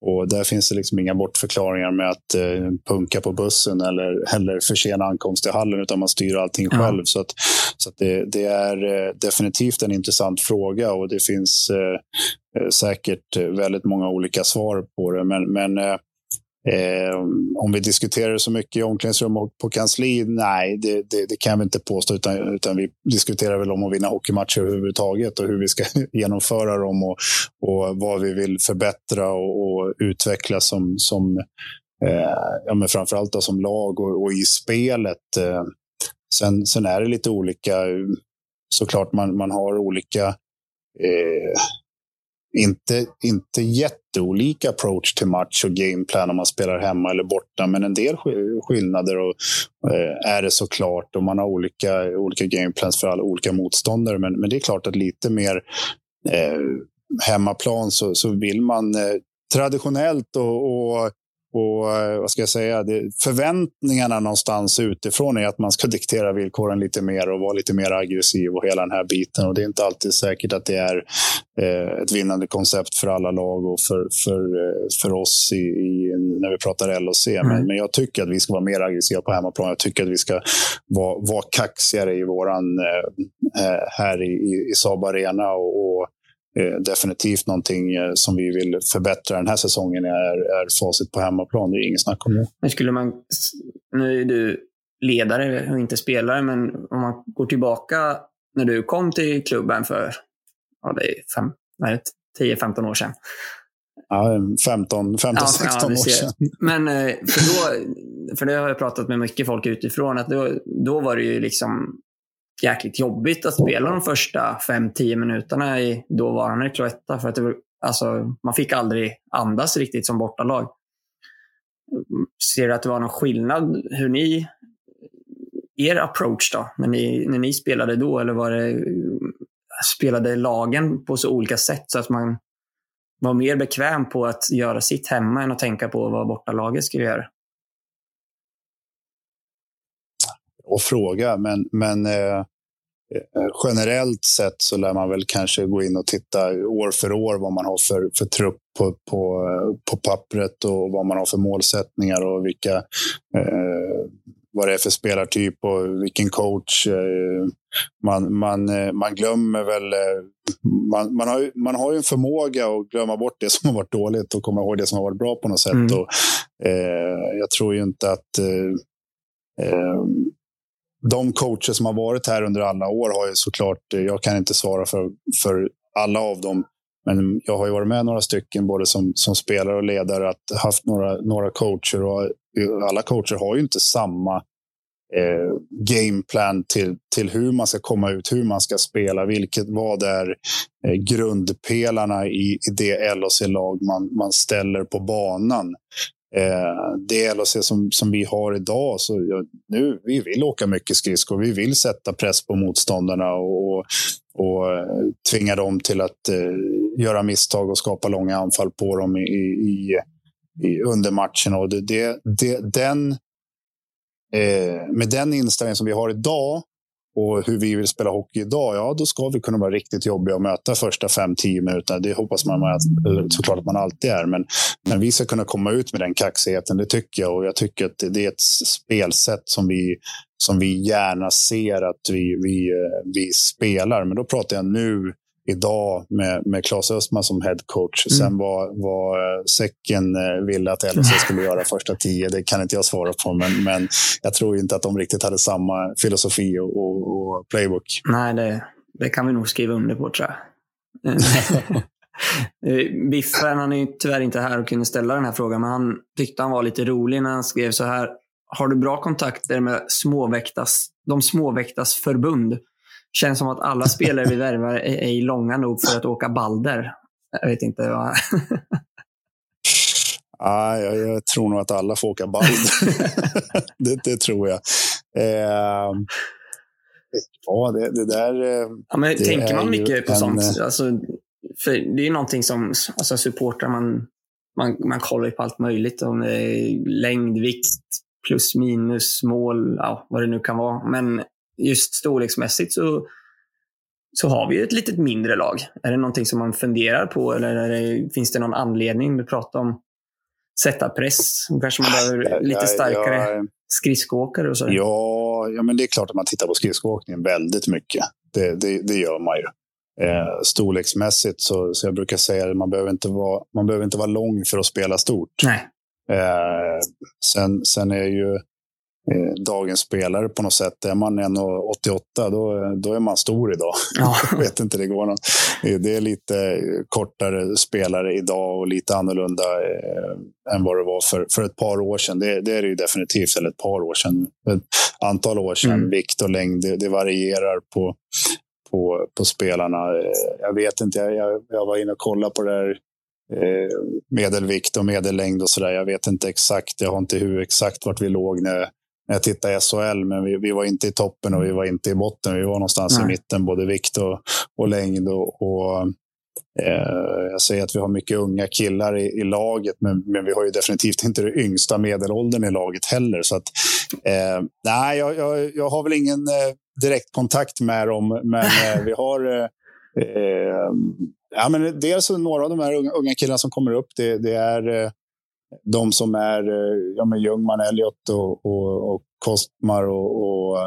och där finns det liksom inga bortförklaringar med att eh, punka på bussen eller, eller försena ankomst till hallen, utan man styr allting Ja. själv. Så, att, så att det, det är eh, definitivt en intressant fråga och det finns eh, eh, säkert eh, väldigt många olika svar på det. Men, men eh, Eh, om vi diskuterar så mycket i omklädningsrum och på kansli, nej, det, det, det kan vi inte påstå. Utan, utan vi diskuterar väl om att vinna hockeymatcher överhuvudtaget och hur vi ska [LAUGHS] genomföra dem och, och vad vi vill förbättra och, och utveckla som, som eh, ja, men framförallt då som lag och, och i spelet. Eh, sen, sen är det lite olika. Såklart man, man har olika eh, inte, inte jätteolika approach till match och gameplan om man spelar hemma eller borta, men en del skillnader och, eh, är det såklart. Och man har olika, olika gameplans för alla olika motståndare, men, men det är klart att lite mer eh, hemmaplan så, så vill man eh, traditionellt och, och och eh, vad ska jag säga, förväntningarna någonstans utifrån är att man ska [LAUGHS] diktera villkoren lite mer och vara lite mer aggressiv och hela den här biten. Och det är inte alltid säkert att det är eh, ett vinnande koncept för alla lag och för, för, eh, för oss i, i, när vi pratar LOC. Mm. Men, men jag tycker att vi ska vara mer aggressiva på hemmaplan. Jag tycker att vi ska vara, vara kaxigare i våran, här i, i, i Saab Arena. och, och definitivt någonting eh, som vi vill förbättra den här säsongen är, är facit på hemmaplan. Det är inget snack om det. Men skulle man, nu är du ledare och inte spelare, men om man går tillbaka när du kom till klubben för ja, det är fem, nej, 10-15 år sedan. Ja, 15, 15 ja, 16 ja, år sedan. [LAUGHS] Men eh, för, då, för det har jag pratat med mycket folk utifrån, att då, då var det ju liksom jäkligt jobbigt att spela de första 5-10 minuterna i dåvarande Cloetta. För att det var, alltså, man fick aldrig andas riktigt som bortalag. Ser du att det var någon skillnad hur ni, er approach då, när ni, när ni spelade då? Eller var det, spelade lagen på så olika sätt så att man var mer bekväm på att göra sitt hemma än att tänka på vad bortalaget skulle göra? Och fråga, men, men eh, eh, generellt sett så lär man väl kanske gå in och titta år för år vad man har för, för trupp på, på, på pappret och vad man har för målsättningar och vilka eh, vad det är för spelartyp och vilken coach. Eh, man, man, eh, man glömmer väl... Eh, man, man, har, man har ju en förmåga att glömma bort det [LAUGHS] som har varit dåligt och komma ihåg det som har varit bra på något sätt. Mm. Och, eh, jag tror ju inte att... Eh, de coacher som har varit här under alla år har ju såklart, eh, jag kan inte svara för, för alla av dem, men jag har ju varit med några stycken, både som, som spelare och ledare, att haft några, några coacher. och eh, Alla coacher har ju inte samma eh, gameplan till, till hur man ska komma ut, hur man ska spela, vilket, vad är eh, grundpelarna i, i det LHC-lag man, man ställer på banan. Eh, det LHC som, som vi har idag, så ja, nu, vi vill åka mycket skridskor. Vi vill sätta press på motståndarna och, och eh, tvinga dem till att eh, göra misstag och skapa långa anfall på dem i, i, i under matchen. Och det, det, det, den, eh, med den inställning som vi har idag och hur vi vill spela hockey idag, ja då ska vi kunna vara riktigt jobbiga att möta första 5-10 minuterna. Det hoppas man att, eh, såklart att man alltid är. Men, men vi ska kunna komma ut med den kaxigheten, det tycker jag. Och jag tycker att det är ett spelsätt som vi, som vi gärna ser att vi, vi, eh, vi spelar. Men då pratar jag nu idag med, med Claes Östman som headcoach. Mm. Sen vad, vad eh, Säcken eh, ville att LHC [LAUGHS] skulle göra första tio, det kan inte jag svara på. Men, men jag tror inte att de riktigt hade samma filosofi och, och, och playbook. Nej, det, det kan vi nog skriva under på tror jag. [LAUGHS] Biffen, han är tyvärr inte här och kunde ställa den här frågan, men han tyckte han var lite rolig när han skrev så här. Har du bra kontakter med småväktas, de småväktas förbund? Känns som att alla spelare vi värvar är ej långa nog för att åka balder. Jag vet inte. Vad... [LAUGHS] ah, jag, jag, tror nog att alla får åka balder. [LAUGHS] det, det, tror jag. Eh, ja, det, det där... Eh, ja, men tänker man mycket på en, sånt? Eh, alltså, för det är ju någonting som alltså, supportrar, man, man, man kollar på allt möjligt. Om det är längd, vikt, plus minus, mål, ja, vad det nu kan vara. Men just storleksmässigt så, så har vi ett litet mindre lag. Är det någonting som man funderar på eller det, finns det någon anledning? Du pratar om sätta press. Kanske man behöver lite starkare ja, ja, skridskoåkare och så. Ja, ja, men det är klart att man tittar på skridskoåkningen väldigt mycket. Det, det, det gör man ju. Eh, storleksmässigt så, så jag brukar säga att man behöver inte vara, man behöver inte vara lång för att spela stort. Nej. Eh, sen, sen är ju Eh, dagens spelare på något sätt. Är man 1,88 då, då är man stor idag. Ja. [LAUGHS] jag vet inte, det går någon. Det är lite kortare spelare idag och lite annorlunda eh, än vad det var för, för ett par år sedan. Det, det är det ju definitivt, eller ett par år sedan. Ett antal år sedan. Mm. Vikt och längd, det, det varierar på, på, på spelarna. Eh, jag vet inte, jag, jag var inne och kollade på det här medelvikt och medellängd och sådär. Jag vet inte exakt, jag har inte hur exakt vart vi låg när, när jag tittade i SHL, men vi, vi var inte i toppen och vi var inte i botten. Vi var någonstans Nej. i mitten, både vikt och, och längd. Och, och eh, jag säger att vi har mycket unga killar i, i laget, men, men, vi har ju definitivt inte den yngsta medelåldern i laget heller. Så att, eh, nej, jag, jag, jag, har väl ingen eh, direkt kontakt med dem, men eh, vi har eh, eh, Ja, men dels några av de här unga, unga killarna som kommer upp, det, det är de som är ja, men Ljungman, Elliot och, och, och Kostmar och, och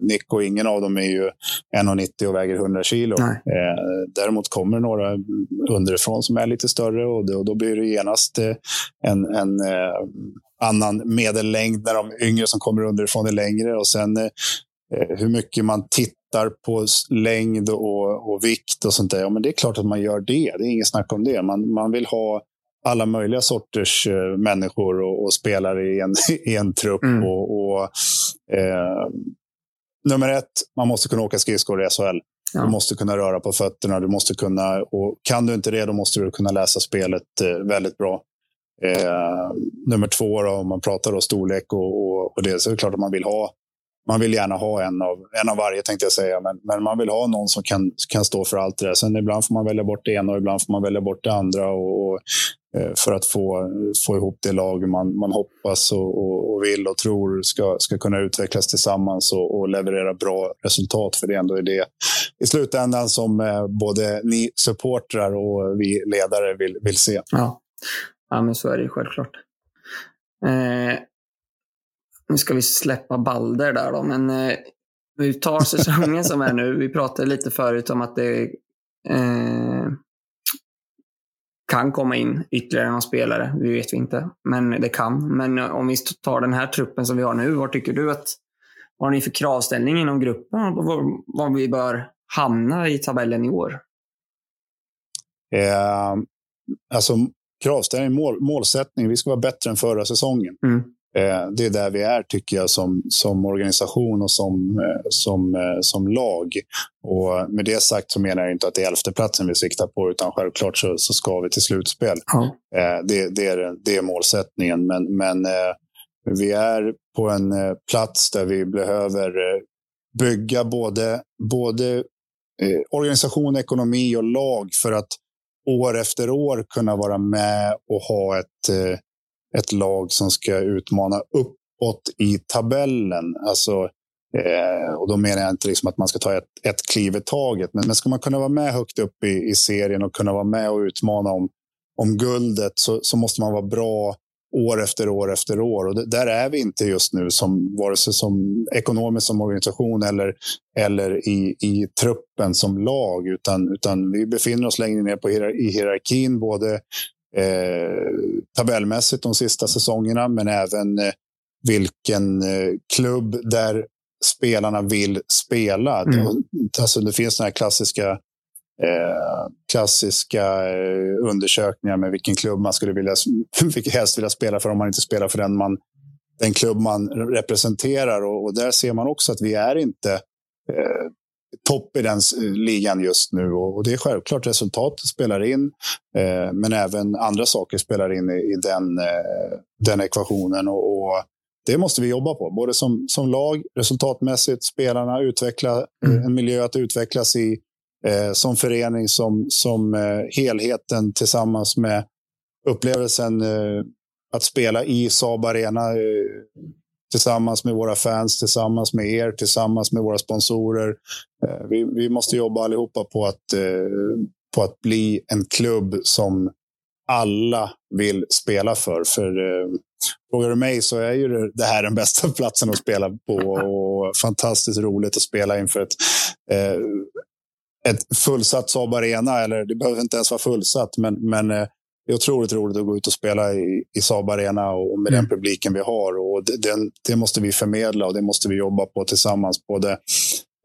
Nico, ingen av dem är ju 1,90 och väger 100 kilo. Eh, däremot kommer några underifrån som är lite större och då, då blir det genast en, en eh, annan medellängd när de yngre som kommer underifrån är längre. Och sen eh, hur mycket man tittar på längd och, och vikt och sånt där. Ja, men det är klart att man gör det. Det är inget snack om det. Man, man vill ha alla möjliga sorters uh, människor och, och, spelare i en, [LAUGHS] i en trupp. Mm. Och, och eh, nummer ett, man måste kunna åka skridskor i SHL. Ja. Du måste kunna röra på fötterna. Du måste kunna, och kan du inte det, då måste du kunna läsa spelet eh, väldigt bra. Eh, nummer två, då, om man pratar då storlek och, och, och, det, så är det klart att man vill ha man vill gärna ha en av, en av varje, tänkte jag säga. Men, men man vill ha någon som kan, kan stå för allt det där. Sen ibland får man välja bort det ena och ibland får man välja bort det andra. Och, och eh, för att få, få ihop det lag man, man hoppas och, och, och, vill och tror ska, ska kunna utvecklas tillsammans och, och leverera bra resultat. För det är ändå det i slutändan som eh, både ni supportrar och vi ledare vill, vill se. Ja. ja, men så är det ju självklart. Eh, nu ska vi släppa Balder där då, men eh, vi tar säsongen som är nu. Vi pratade lite förut om att det eh, kan komma in ytterligare någon spelare. Vi vet vi inte, men det kan. Men om vi tar den här truppen som vi har nu, vad tycker du att vad har ni för kravställning inom gruppen? Var vi bör hamna i tabellen i år? Eh, alltså kravställning, mål, målsättning. Vi ska vara bättre än förra säsongen. Mm. Eh, det är där vi är, tycker jag, som, som organisation och som, eh, som, eh, som lag. Och med det sagt så menar jag inte att det är elfteplatsen vi siktar på, utan självklart så, så ska vi till slutspel. Mm. Det, det, är, det är målsättningen. Men, men vi är på en plats där vi behöver bygga både, både organisation, ekonomi och lag för att år efter år kunna vara med och ha ett ett lag som ska utmana uppåt i tabellen. Alltså, eh, och då menar jag inte liksom att man ska ta ett, ett kliv i taget. Men, men ska man kunna vara med högt upp i, i serien och kunna vara med och utmana om, om guldet så, så måste man vara bra år efter år efter år. Och det, där är vi inte just nu, som, vare sig som ekonomiskt som organisation eller, eller i, i truppen som lag. Utan, utan vi befinner oss längre ner på hierar i hierarkin, både eh, tabellmässigt de sista säsongerna, men även eh, vilken eh, klubb där spelarna vill spela. Mm. Alltså, det finns såna här klassiska, eh, klassiska eh, undersökningar med vilken klubb man skulle vilja, [LAUGHS] helst vilja spela för om man inte spelar för den, man, den klubb man representerar. Och, och där ser man också att vi är inte eh, topp i den ligan just nu. Och det är självklart resultatet spelar in, eh, men även andra saker spelar in i, den, eh, den ekvationen. Och, det måste vi jobba på, både som, som lag, resultatmässigt, spelarna, utveckla mm. en miljö att utvecklas i, eh, som förening, som, som helheten tillsammans med upplevelsen att spela i Saab Arena tillsammans med våra fans, tillsammans med er, tillsammans med våra sponsorer. Eh, vi, vi måste jobba allihopa på att, eh, på att bli en klubb som alla vill spela för. För eh, frågar du mig så är ju det här den bästa [LAUGHS] platsen att spela på och fantastiskt roligt att spela inför ett, ett fullsatt Saab Arena. Eller det behöver inte ens vara fullsatt, men, men det är otroligt roligt att gå ut och spela i, i Saab Arena och med mm. den publiken vi har. Och det, det, det, måste vi förmedla och det måste vi jobba på tillsammans. Både,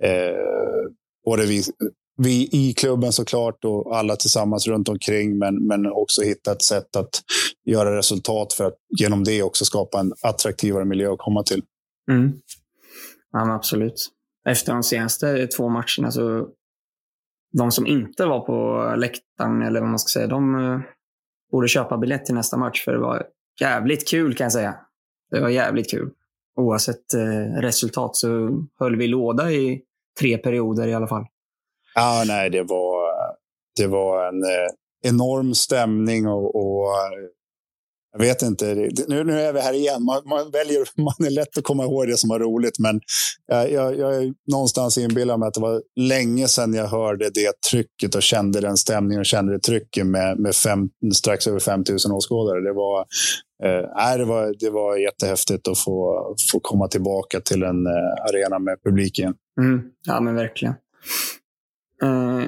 eh, både vi, vi i klubben såklart och alla tillsammans runt omkring. Men, men också hitta ett sätt att göra resultat för att genom det också skapa en attraktivare miljö att komma till. Mm. Ja, absolut. Efter de senaste två matcherna så de som inte var på läktaren, eller vad man ska säga, de eh, borde köpa biljett till nästa match för det var jävligt kul kan jag säga. Det var jävligt kul. Oavsett eh, resultat så höll vi låda i tre perioder i alla fall. Ja, nej, det var, det var en eh, enorm stämning och, och eh, jag vet inte, nu, nu är vi här igen. Man, man, väljer, [LAUGHS] man är lätt att komma ihåg det som var roligt, men jag, jag, jag någonstans inbillar mig att det var länge sedan jag hörde det trycket och kände den stämningen och kände det trycket med, med fem, strax över 5 000 åskådare. Det var, eh, det, var, det var jättehäftigt att få, få komma tillbaka till en eh, arena med publik igen. Mm. Ja, men verkligen. Eh,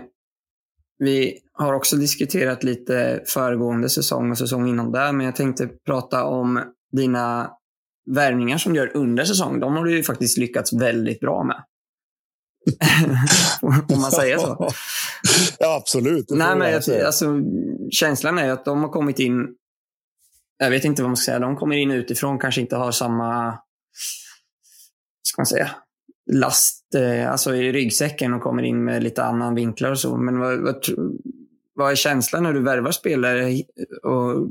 vi har också diskuterat lite föregående säsong och säsong innan där, men jag tänkte prata om dina värvningar som du gör under säsong. De har du ju faktiskt lyckats väldigt bra med. [LAUGHS] Om man säger så. [LAUGHS] ja, absolut. Nej, men jag, alltså, känslan är att de har kommit in, jag vet inte vad man ska säga, de kommer in utifrån, kanske inte har samma, ska man säga, last eh, alltså i ryggsäcken och kommer in med lite annan vinklar och så. Men vad, vad, vad är känslan när du värvar spelare och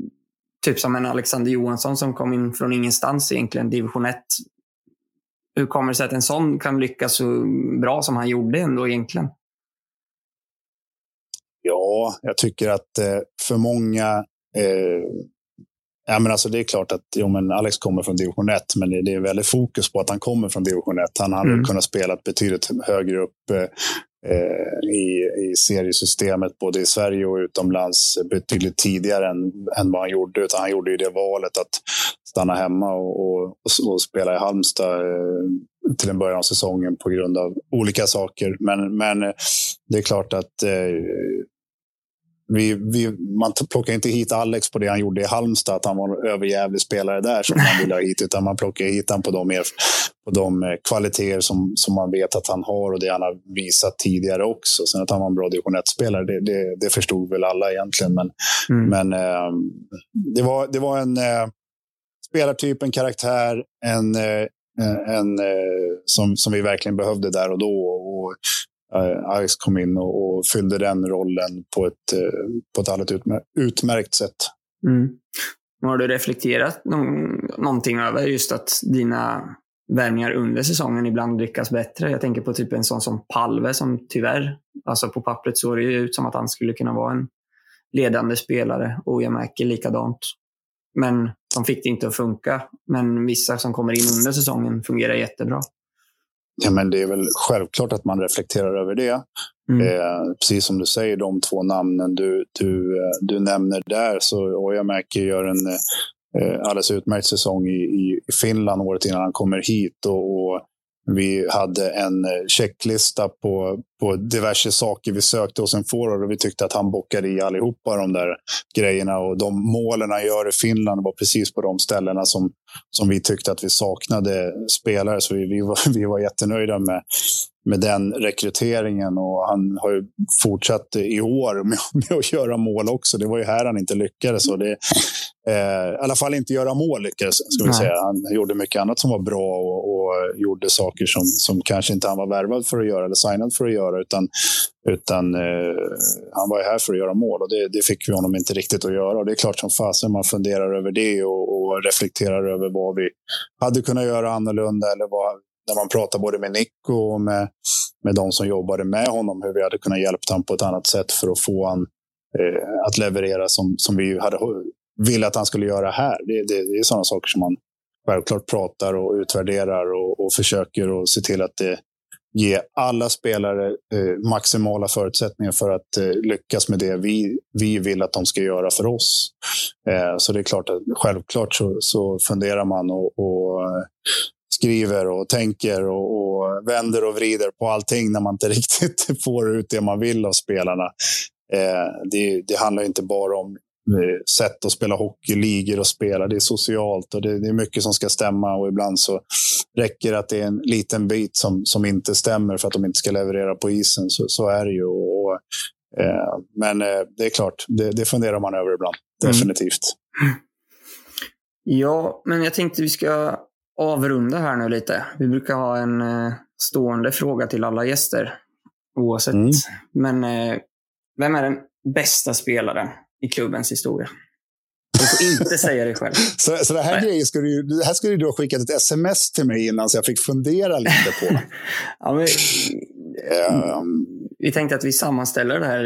typ som en Alexander Johansson som kom in från ingenstans egentligen, division 1. Hur kommer det sig att en sån kan lyckas så bra som han gjorde ändå egentligen? Ja, jag tycker att eh, för många eh, Ja, men alltså det är klart att jo, men Alex kommer från division 1, men det är väldigt fokus på att han kommer från division 1. Han hade mm. kunnat spela betydligt högre upp eh, Eh, i, i seriesystemet, både i Sverige och utomlands, betydligt tidigare än, än vad han gjorde. Utan han gjorde ju det valet att stanna hemma och, och, och, spela i Halmstad eh, till en början av säsongen på grund av olika saker. Men, men eh, det är klart att eh, vi, vi, man plockar inte hit Alex på det han gjorde i Halmstad, att han var en överjävlig spelare där som man vill ha hit, utan man plockar hit honom på de, på de eh, kvaliteter som, som man vet att han har och det han har visat tidigare också. Sen att han var en bra division 1-spelare, det, det, det, förstod väl alla egentligen. Men, mm. men eh, det, var, det var en eh, spelartyp, en karaktär, en, eh, en, eh, som, som vi verkligen behövde där och då. Och Eh, Ice kom in och, och, fyllde den rollen på ett, eh, på ett alldeles utmär utmärkt sätt. Mm. Har du reflekterat någon, någonting över just att dina värvningar under säsongen ibland lyckas bättre? Jag tänker på typ en sån som Palve som tyvärr, alltså på pappret såg det ut som att han skulle kunna vara en ledande spelare. Och jag märker likadant. Men de fick det inte att funka. Men vissa som kommer in under säsongen fungerar jättebra. Ja, men det är väl självklart att man reflekterar över det. Mm. Eh, precis som du säger, de två namnen du, du, eh, du nämner där, så Ojamäki gör en eh, alldeles utmärkt säsong i, i Finland året innan han kommer hit. Och, och vi hade en eh, checklista på, på diverse saker vi sökte hos en forward och vi tyckte att han bockade i allihopa de där grejerna. Och de målen han gör i Finland var precis på de ställena som, som vi tyckte att vi saknade spelare. Så vi, vi, var, [LAUGHS] vi var jättenöjda med, med den rekryteringen. Och han har ju fortsatt i år med, [LAUGHS] med att göra mål också. Det var ju här han inte lyckades. Och det, eh, I alla fall inte göra mål lyckades ska vi säga. Han gjorde mycket annat som var bra och, och gjorde saker som, som kanske inte han var värvad för att göra eller signad för att göra. Utan, utan eh, han var ju här för att göra mål och det, det, fick vi honom inte riktigt att göra. Och det är klart som fasen man funderar över det och, och reflekterar över vad vi hade kunnat göra annorlunda eller vad, när man pratar både med Nico och med, med de som jobbade med honom, hur vi hade kunnat hjälpa honom på ett annat sätt för att få honom eh, att leverera som, som vi hade ville att han skulle göra här. Det, det, det är sådana saker som man självklart pratar och utvärderar och, och försöker och se till att det ge alla spelare eh, maximala förutsättningar för att eh, lyckas med det vi, vi vill att de ska göra för oss. Eh, så det är klart att självklart så, så funderar man och, och eh, skriver och tänker och, och, vänder och vrider på allting när man inte [LAUGHS] riktigt får ut det man vill av spelarna. Eh, det, det handlar inte bara om sätt att spela hockey, ligor och spela. Det är socialt och det, det, är mycket som ska stämma och ibland så räcker det att det är en liten bit som, som inte stämmer för att de inte ska leverera på isen. Så, så är det ju. Och, eh, men eh, det är klart, det, det funderar man över ibland. Mm. Definitivt. Mm. Ja, men jag tänkte vi ska avrunda här nu lite. Vi brukar ha en eh, stående fråga till alla gäster. Oavsett. Mm. Men eh, vem är den bästa spelaren i klubbens historia. Du får inte [LAUGHS] säga det själv. Så, så det här grejen skulle du, det här skulle du ha skickat ett sms till mig innan så jag fick fundera lite på. [LAUGHS] ja, men, um, vi tänkte att vi sammanställer det här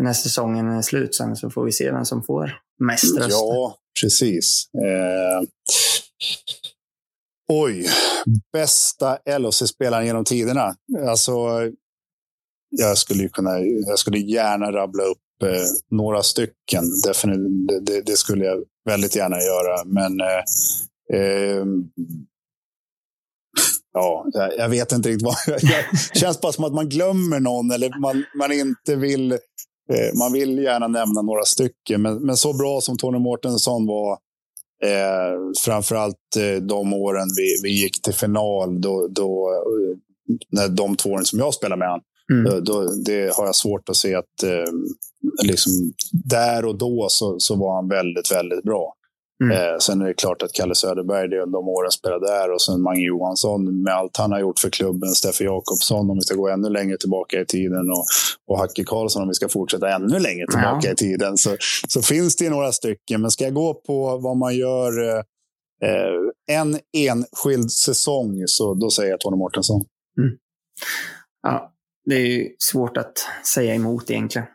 när säsongen är slut sen så får vi se vem som får mest röster. Ja, precis. Eh, oj, bästa LHC-spelaren genom tiderna. Alltså, jag skulle, kunna, jag skulle gärna rabbla upp eh, några stycken. Definitivt, det, det, skulle jag väldigt gärna göra. Men eh, eh, ja, jag vet inte riktigt vad... [LAUGHS] Det känns bara som att man glömmer någon eller man, man inte vill... Eh, man vill gärna nämna några stycken, men, men så bra som Tony Mårtensson var Eh, framförallt eh, de åren vi, vi gick till final, då, då, eh, när de två åren som jag spelade med honom. Mm. Då, då, det har jag svårt att se att eh, liksom, där och då så, så var han väldigt, väldigt bra. Mm. Eh, sen är det klart att Kalle Söderberg, det de åren spelade där. Och sen Mange Johansson med allt han har gjort för klubben. Steffe Jakobsson om vi ska gå ännu längre tillbaka i tiden. Och, och Hacke Karlsson om vi ska fortsätta ännu längre tillbaka ja. i tiden. Så, så finns det några stycken. Men ska jag gå på vad man gör eh, eh en enskild säsong, så då säger jag Tony Mårtensson. Mm. Ja, det är svårt att säga emot egentligen.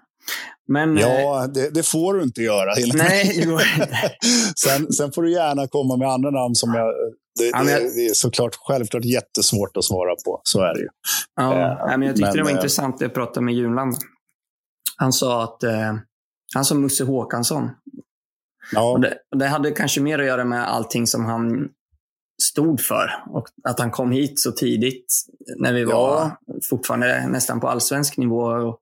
Men, ja, eh, det, det, får du inte göra. Nej, det [LAUGHS] går inte. sen, sen får du gärna komma med andra namn som jag... Det, ja, jag, det, det är såklart självklart jättesvårt att svara på. Så är det ju. Ja, eh, men jag tyckte men, det var eh, intressant. Jag pratade med Junland. Han sa att... Eh, han sa Musse Håkansson. Ja. Och det, det hade kanske mer att göra med allting som han stod för. Och att han kom hit så tidigt när vi var ja. fortfarande nästan på allsvensk nivå. Och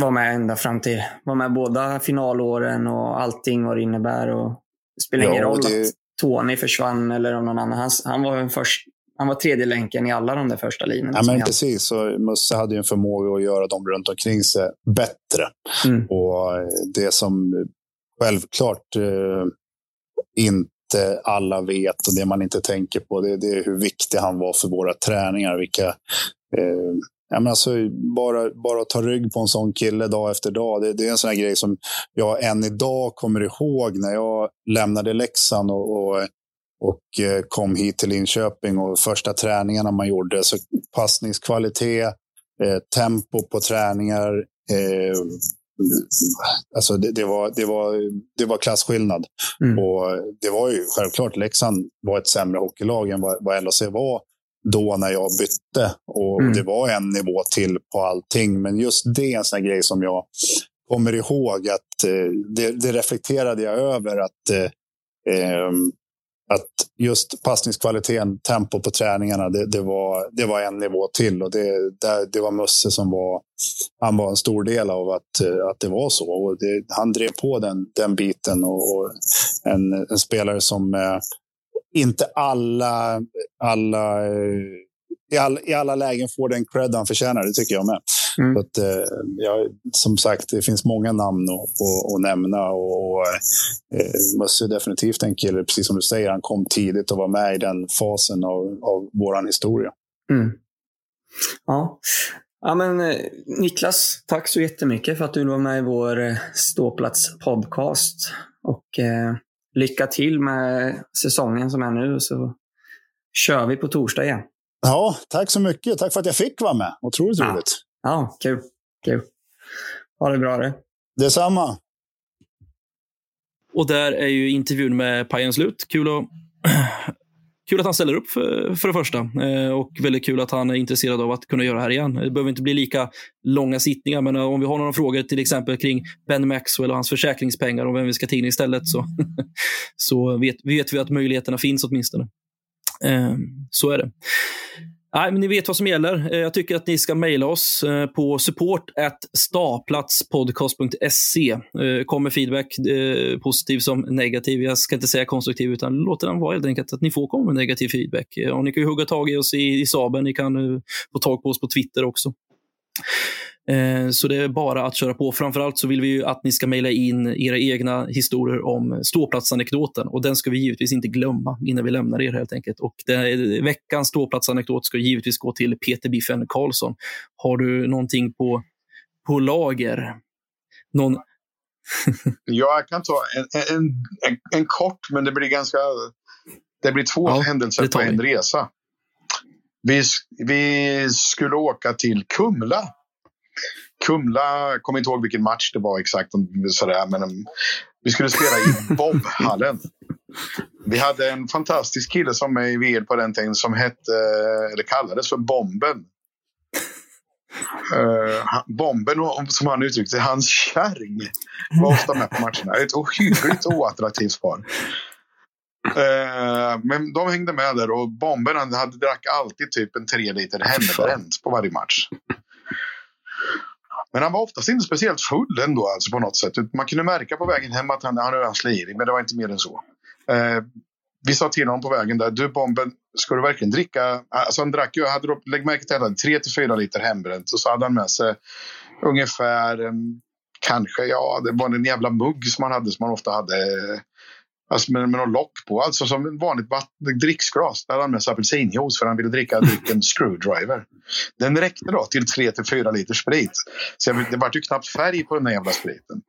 var med ända fram till, var med båda finalåren och allting vad det innebär. Och det spelar ja, ingen roll det... att Tony försvann eller om någon annan. Han, han var först, han var tredje länken i alla de där första linjerna. Ja, men precis. Så Musse hade ju en förmåga att göra dem runt omkring sig bättre. Mm. Och det som självklart eh, inte alla vet och det man inte tänker på, det, det är hur viktig han var för våra träningar. Vilka eh, Ja, men alltså, bara, bara att ta rygg på en sån kille dag efter dag. Det, det är en sån grej som jag än idag kommer ihåg när jag lämnade Leksand och, och, och eh, kom hit till Linköping. och Första träningarna man gjorde. Så passningskvalitet, eh, tempo på träningar. Eh, alltså det, det, var, det, var, det var klasskillnad. Mm. Och det var ju självklart, Leksand var ett sämre hockeylag än vad, vad LHC var då när jag bytte. Och mm. det var en nivå till på allting. Men just det är en sån grej som jag kommer ihåg att eh, det, det, reflekterade jag över. att eh, ehm, att just passningskvaliteten, tempo på träningarna, det, det, var, det var en nivå till. Och det, det, det var Musse som var, han var en stor del av att, att det var så. Och det, han drev på den, den biten. Och, och en, en, spelare som eh, inte alla, alla eh, i, all, i alla lägen får den cred han förtjänar. Det tycker jag med. Mm. Att, eh, ja, som sagt, det finns många namn att, nämna. Och, eh, Musse är definitivt en kille, precis som du säger, han kom tidigt och var med i den fasen av, av vår historia. Mm. Ja. ja, men eh, Niklas, tack så jättemycket för att du var med i vår Ståplats podcast. Och eh, lycka till med säsongen som är nu så kör vi på torsdag igen. Ja, tack så mycket. Tack för att jag fick vara med. Otroligt ja. roligt. Ja, kul. kul. Ha det bra. Det. Detsamma. Och där är ju intervjun med Pajen slut. Kul att [CLEARS THROAT] kul att han ställer upp för, för det första. Eh, och väldigt kul att han är intresserad av att kunna göra det här igen. Det behöver inte bli lika långa sittningar, men om vi har några frågor till exempel kring Ben Maxwell och hans försäkringspengar och vem vi ska ta in istället så, [LAUGHS] så vet, vet vi att möjligheterna finns åtminstone. Eh, så är det. Nej, men ni vet vad som gäller. Eh, jag tycker att ni ska mejla oss eh, på support staplatspodcast.se. Kommer feedback, positiv som negativ. Jag ska inte säga konstruktiv, utan låt den vara helt enkelt att ni får komma med negativ feedback. Och ni kan ju hugga tag i oss i, i Saben. Ni kan få tag på oss på Twitter också. Eh, så det är bara att köra på. Framförallt så vill vi att ni ska mejla in era egna historier om ståplatsanekdoten. Och den ska vi givetvis inte glömma innan vi lämnar er helt enkelt. Och det, veckans ståplatsanekdot ska givetvis gå till Peter Biffen Karlsson. Har du någonting på, på lager? Någon... [LAUGHS] ja, jag kan ta en, en, en, en, kort, men det blir ganska... Det blir två ja, händelser på en resa. Vi, vi skulle åka till Kumla Kumla, kommer inte ihåg vilken match det var exakt, sådär, men um, vi skulle spela i [LAUGHS] Bobhallen. Vi hade en fantastisk kille som är i VL på den tiden som hette, eller kallades för Bomben. Uh, bomben, som han uttryckte hans kärring, var ofta med på matcherna. Ett ohyggligt oattraktivt par. Uh, men de hängde med där och bomben han hade, drack alltid typ en tre liter hembränt på varje match. Men han var oftast inte speciellt full ändå alltså på något sätt. Typ, man kunde märka på vägen hem att han, han var slirig, men det var inte mer än så. Eh, vi sa till honom på vägen där, du Bomben, ska du verkligen dricka? Alltså han drack ju, hade, lägg märke till att han hade 3 till 4 liter hembränt och så hade han med sig ungefär, kanske, ja, det var en jävla mugg som han hade som han ofta hade Alltså med, med något lock på, alltså som ett vanligt dricksglas. Där hade han med sig apelsinjuice för han ville dricka drycken [LAUGHS] screwdriver. Den räckte då till 3 till 4 liter sprit. Så jag, det var ju knappt färg på den där jävla spriten.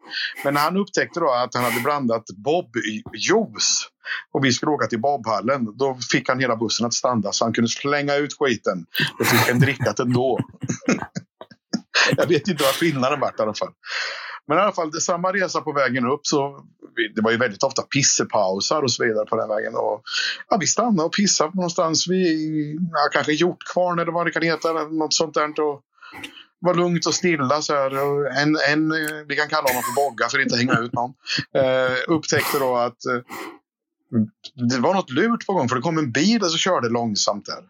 Men när han upptäckte då att han hade blandat Bob-juice och vi skulle åka till Bobhallen, då fick han hela bussen att stanna så han kunde slänga ut skiten och fick en drickat ändå. [LAUGHS] jag vet inte vad skillnaden vart i alla fall. Men i alla fall, det samma resa på vägen upp så det var ju väldigt ofta pissepausar och så vidare på den vägen. Och, ja, vi stannade och pissade någonstans vid ja, kanske Hjortkvarn eller vad det kan heta. Något sånt där. Och var lugnt och stilla. Så här. En, en, vi kan kalla honom för Bogga för att inte hänga ut någon. Eh, upptäckte då att eh, det var något lurt på gång för det kom en bil och så körde långsamt där.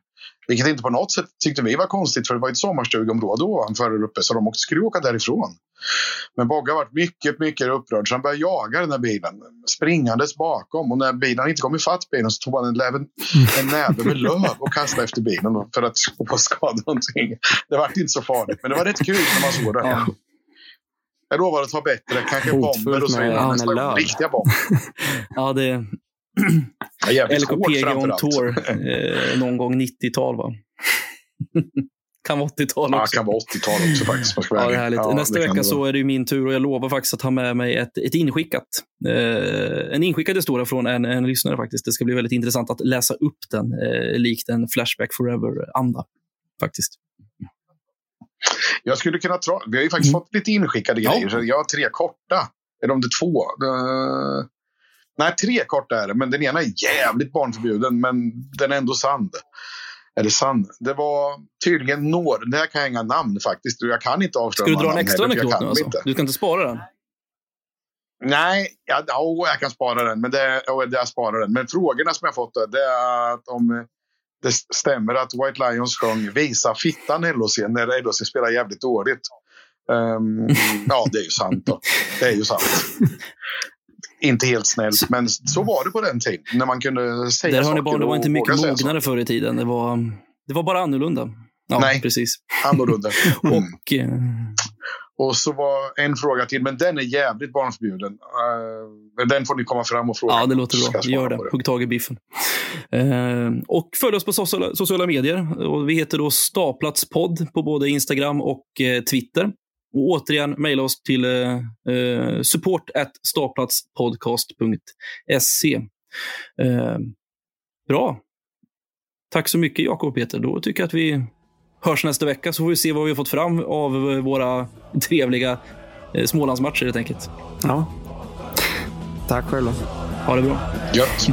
Vilket inte på något sätt tyckte vi var konstigt för det var ett sommarstugområde ovanför där uppe så de skulle åka därifrån. Men Bogga var mycket, mycket upprörd så han började jaga den här bilen springandes bakom och när bilen inte kom ifatt bilen så tog han en, en, en näve med löv och kastade efter bilen för att få skada någonting. Det var inte så farligt men det var rätt kul när man såg det. Ja. Jag lovar att ta bättre, kanske bomber och så vidare nästa gång. Riktiga bomber. [LAUGHS] ja, det, [CLEARS THROAT] LKPG on tour [LAUGHS] eh, någon gång 90-tal va? [LAUGHS] kan vara 80-tal också. Ja, kan vara 80-tal också faktiskt. ja, det är härligt. Ja, Nästa vecka så är det min tur och jag lovar faktiskt att ta med mig ett, ett inskickat. Eh, en inskickad historia från en, en lyssnare faktiskt. Det ska bli väldigt intressant att läsa upp den eh, likt en Flashback Forever-anda. Faktiskt. Jag skulle kunna tra... Vi har ju faktiskt mm. fått lite inskickade ja. grejer. Så jag har tre korta. Eller om det är två. Uh... Nej, tre korta är det, men den ena är jävligt barnförbjuden, men den är ändå sann. Eller sann. Det var tydligen några, det här kan jag inga namn faktiskt, jag kan inte avslöja Ska du dra en extra anekdot nu alltså? Inte. Du ska inte spara den? Nej, ja, oh, jag kan spara den, men det, oh, jag sparar den. Men frågorna som jag fått det är att om det stämmer att White Lions sjöng Visa fittan LHC när LHC spelar jävligt dåligt. Um, ja, det är ju sant då. Det är ju sant. [LAUGHS] inte helt snällt, men så var det på den tiden. När man kunde säga Där har ni barn, det var inte mycket mognare förr i tiden. Det var, det var bara annorlunda. Ja, Nej, precis. annorlunda. [LAUGHS] Mm. och, eh... och så var en fråga till, men den är jävligt barnförbjuden. Uh, den får ni komma fram och fråga. Ja, det låter bra. Gör det. Hugg tag i biffen. Uh, och följ oss på sociala, sociala medier. Och vi heter då Staplatspodd på både Instagram och uh, Twitter. Och återigen, mejla oss till eh, eh support staplatspodcast.se. Eh, bra. Tack så mycket Jakob och Peter. Då tycker jag att vi hörs nästa vecka så får vi se vad vi har fått fram av våra trevliga eh, Smålandsmatcher helt enkelt. Ja. Tack själva. Ha det bra. Gött.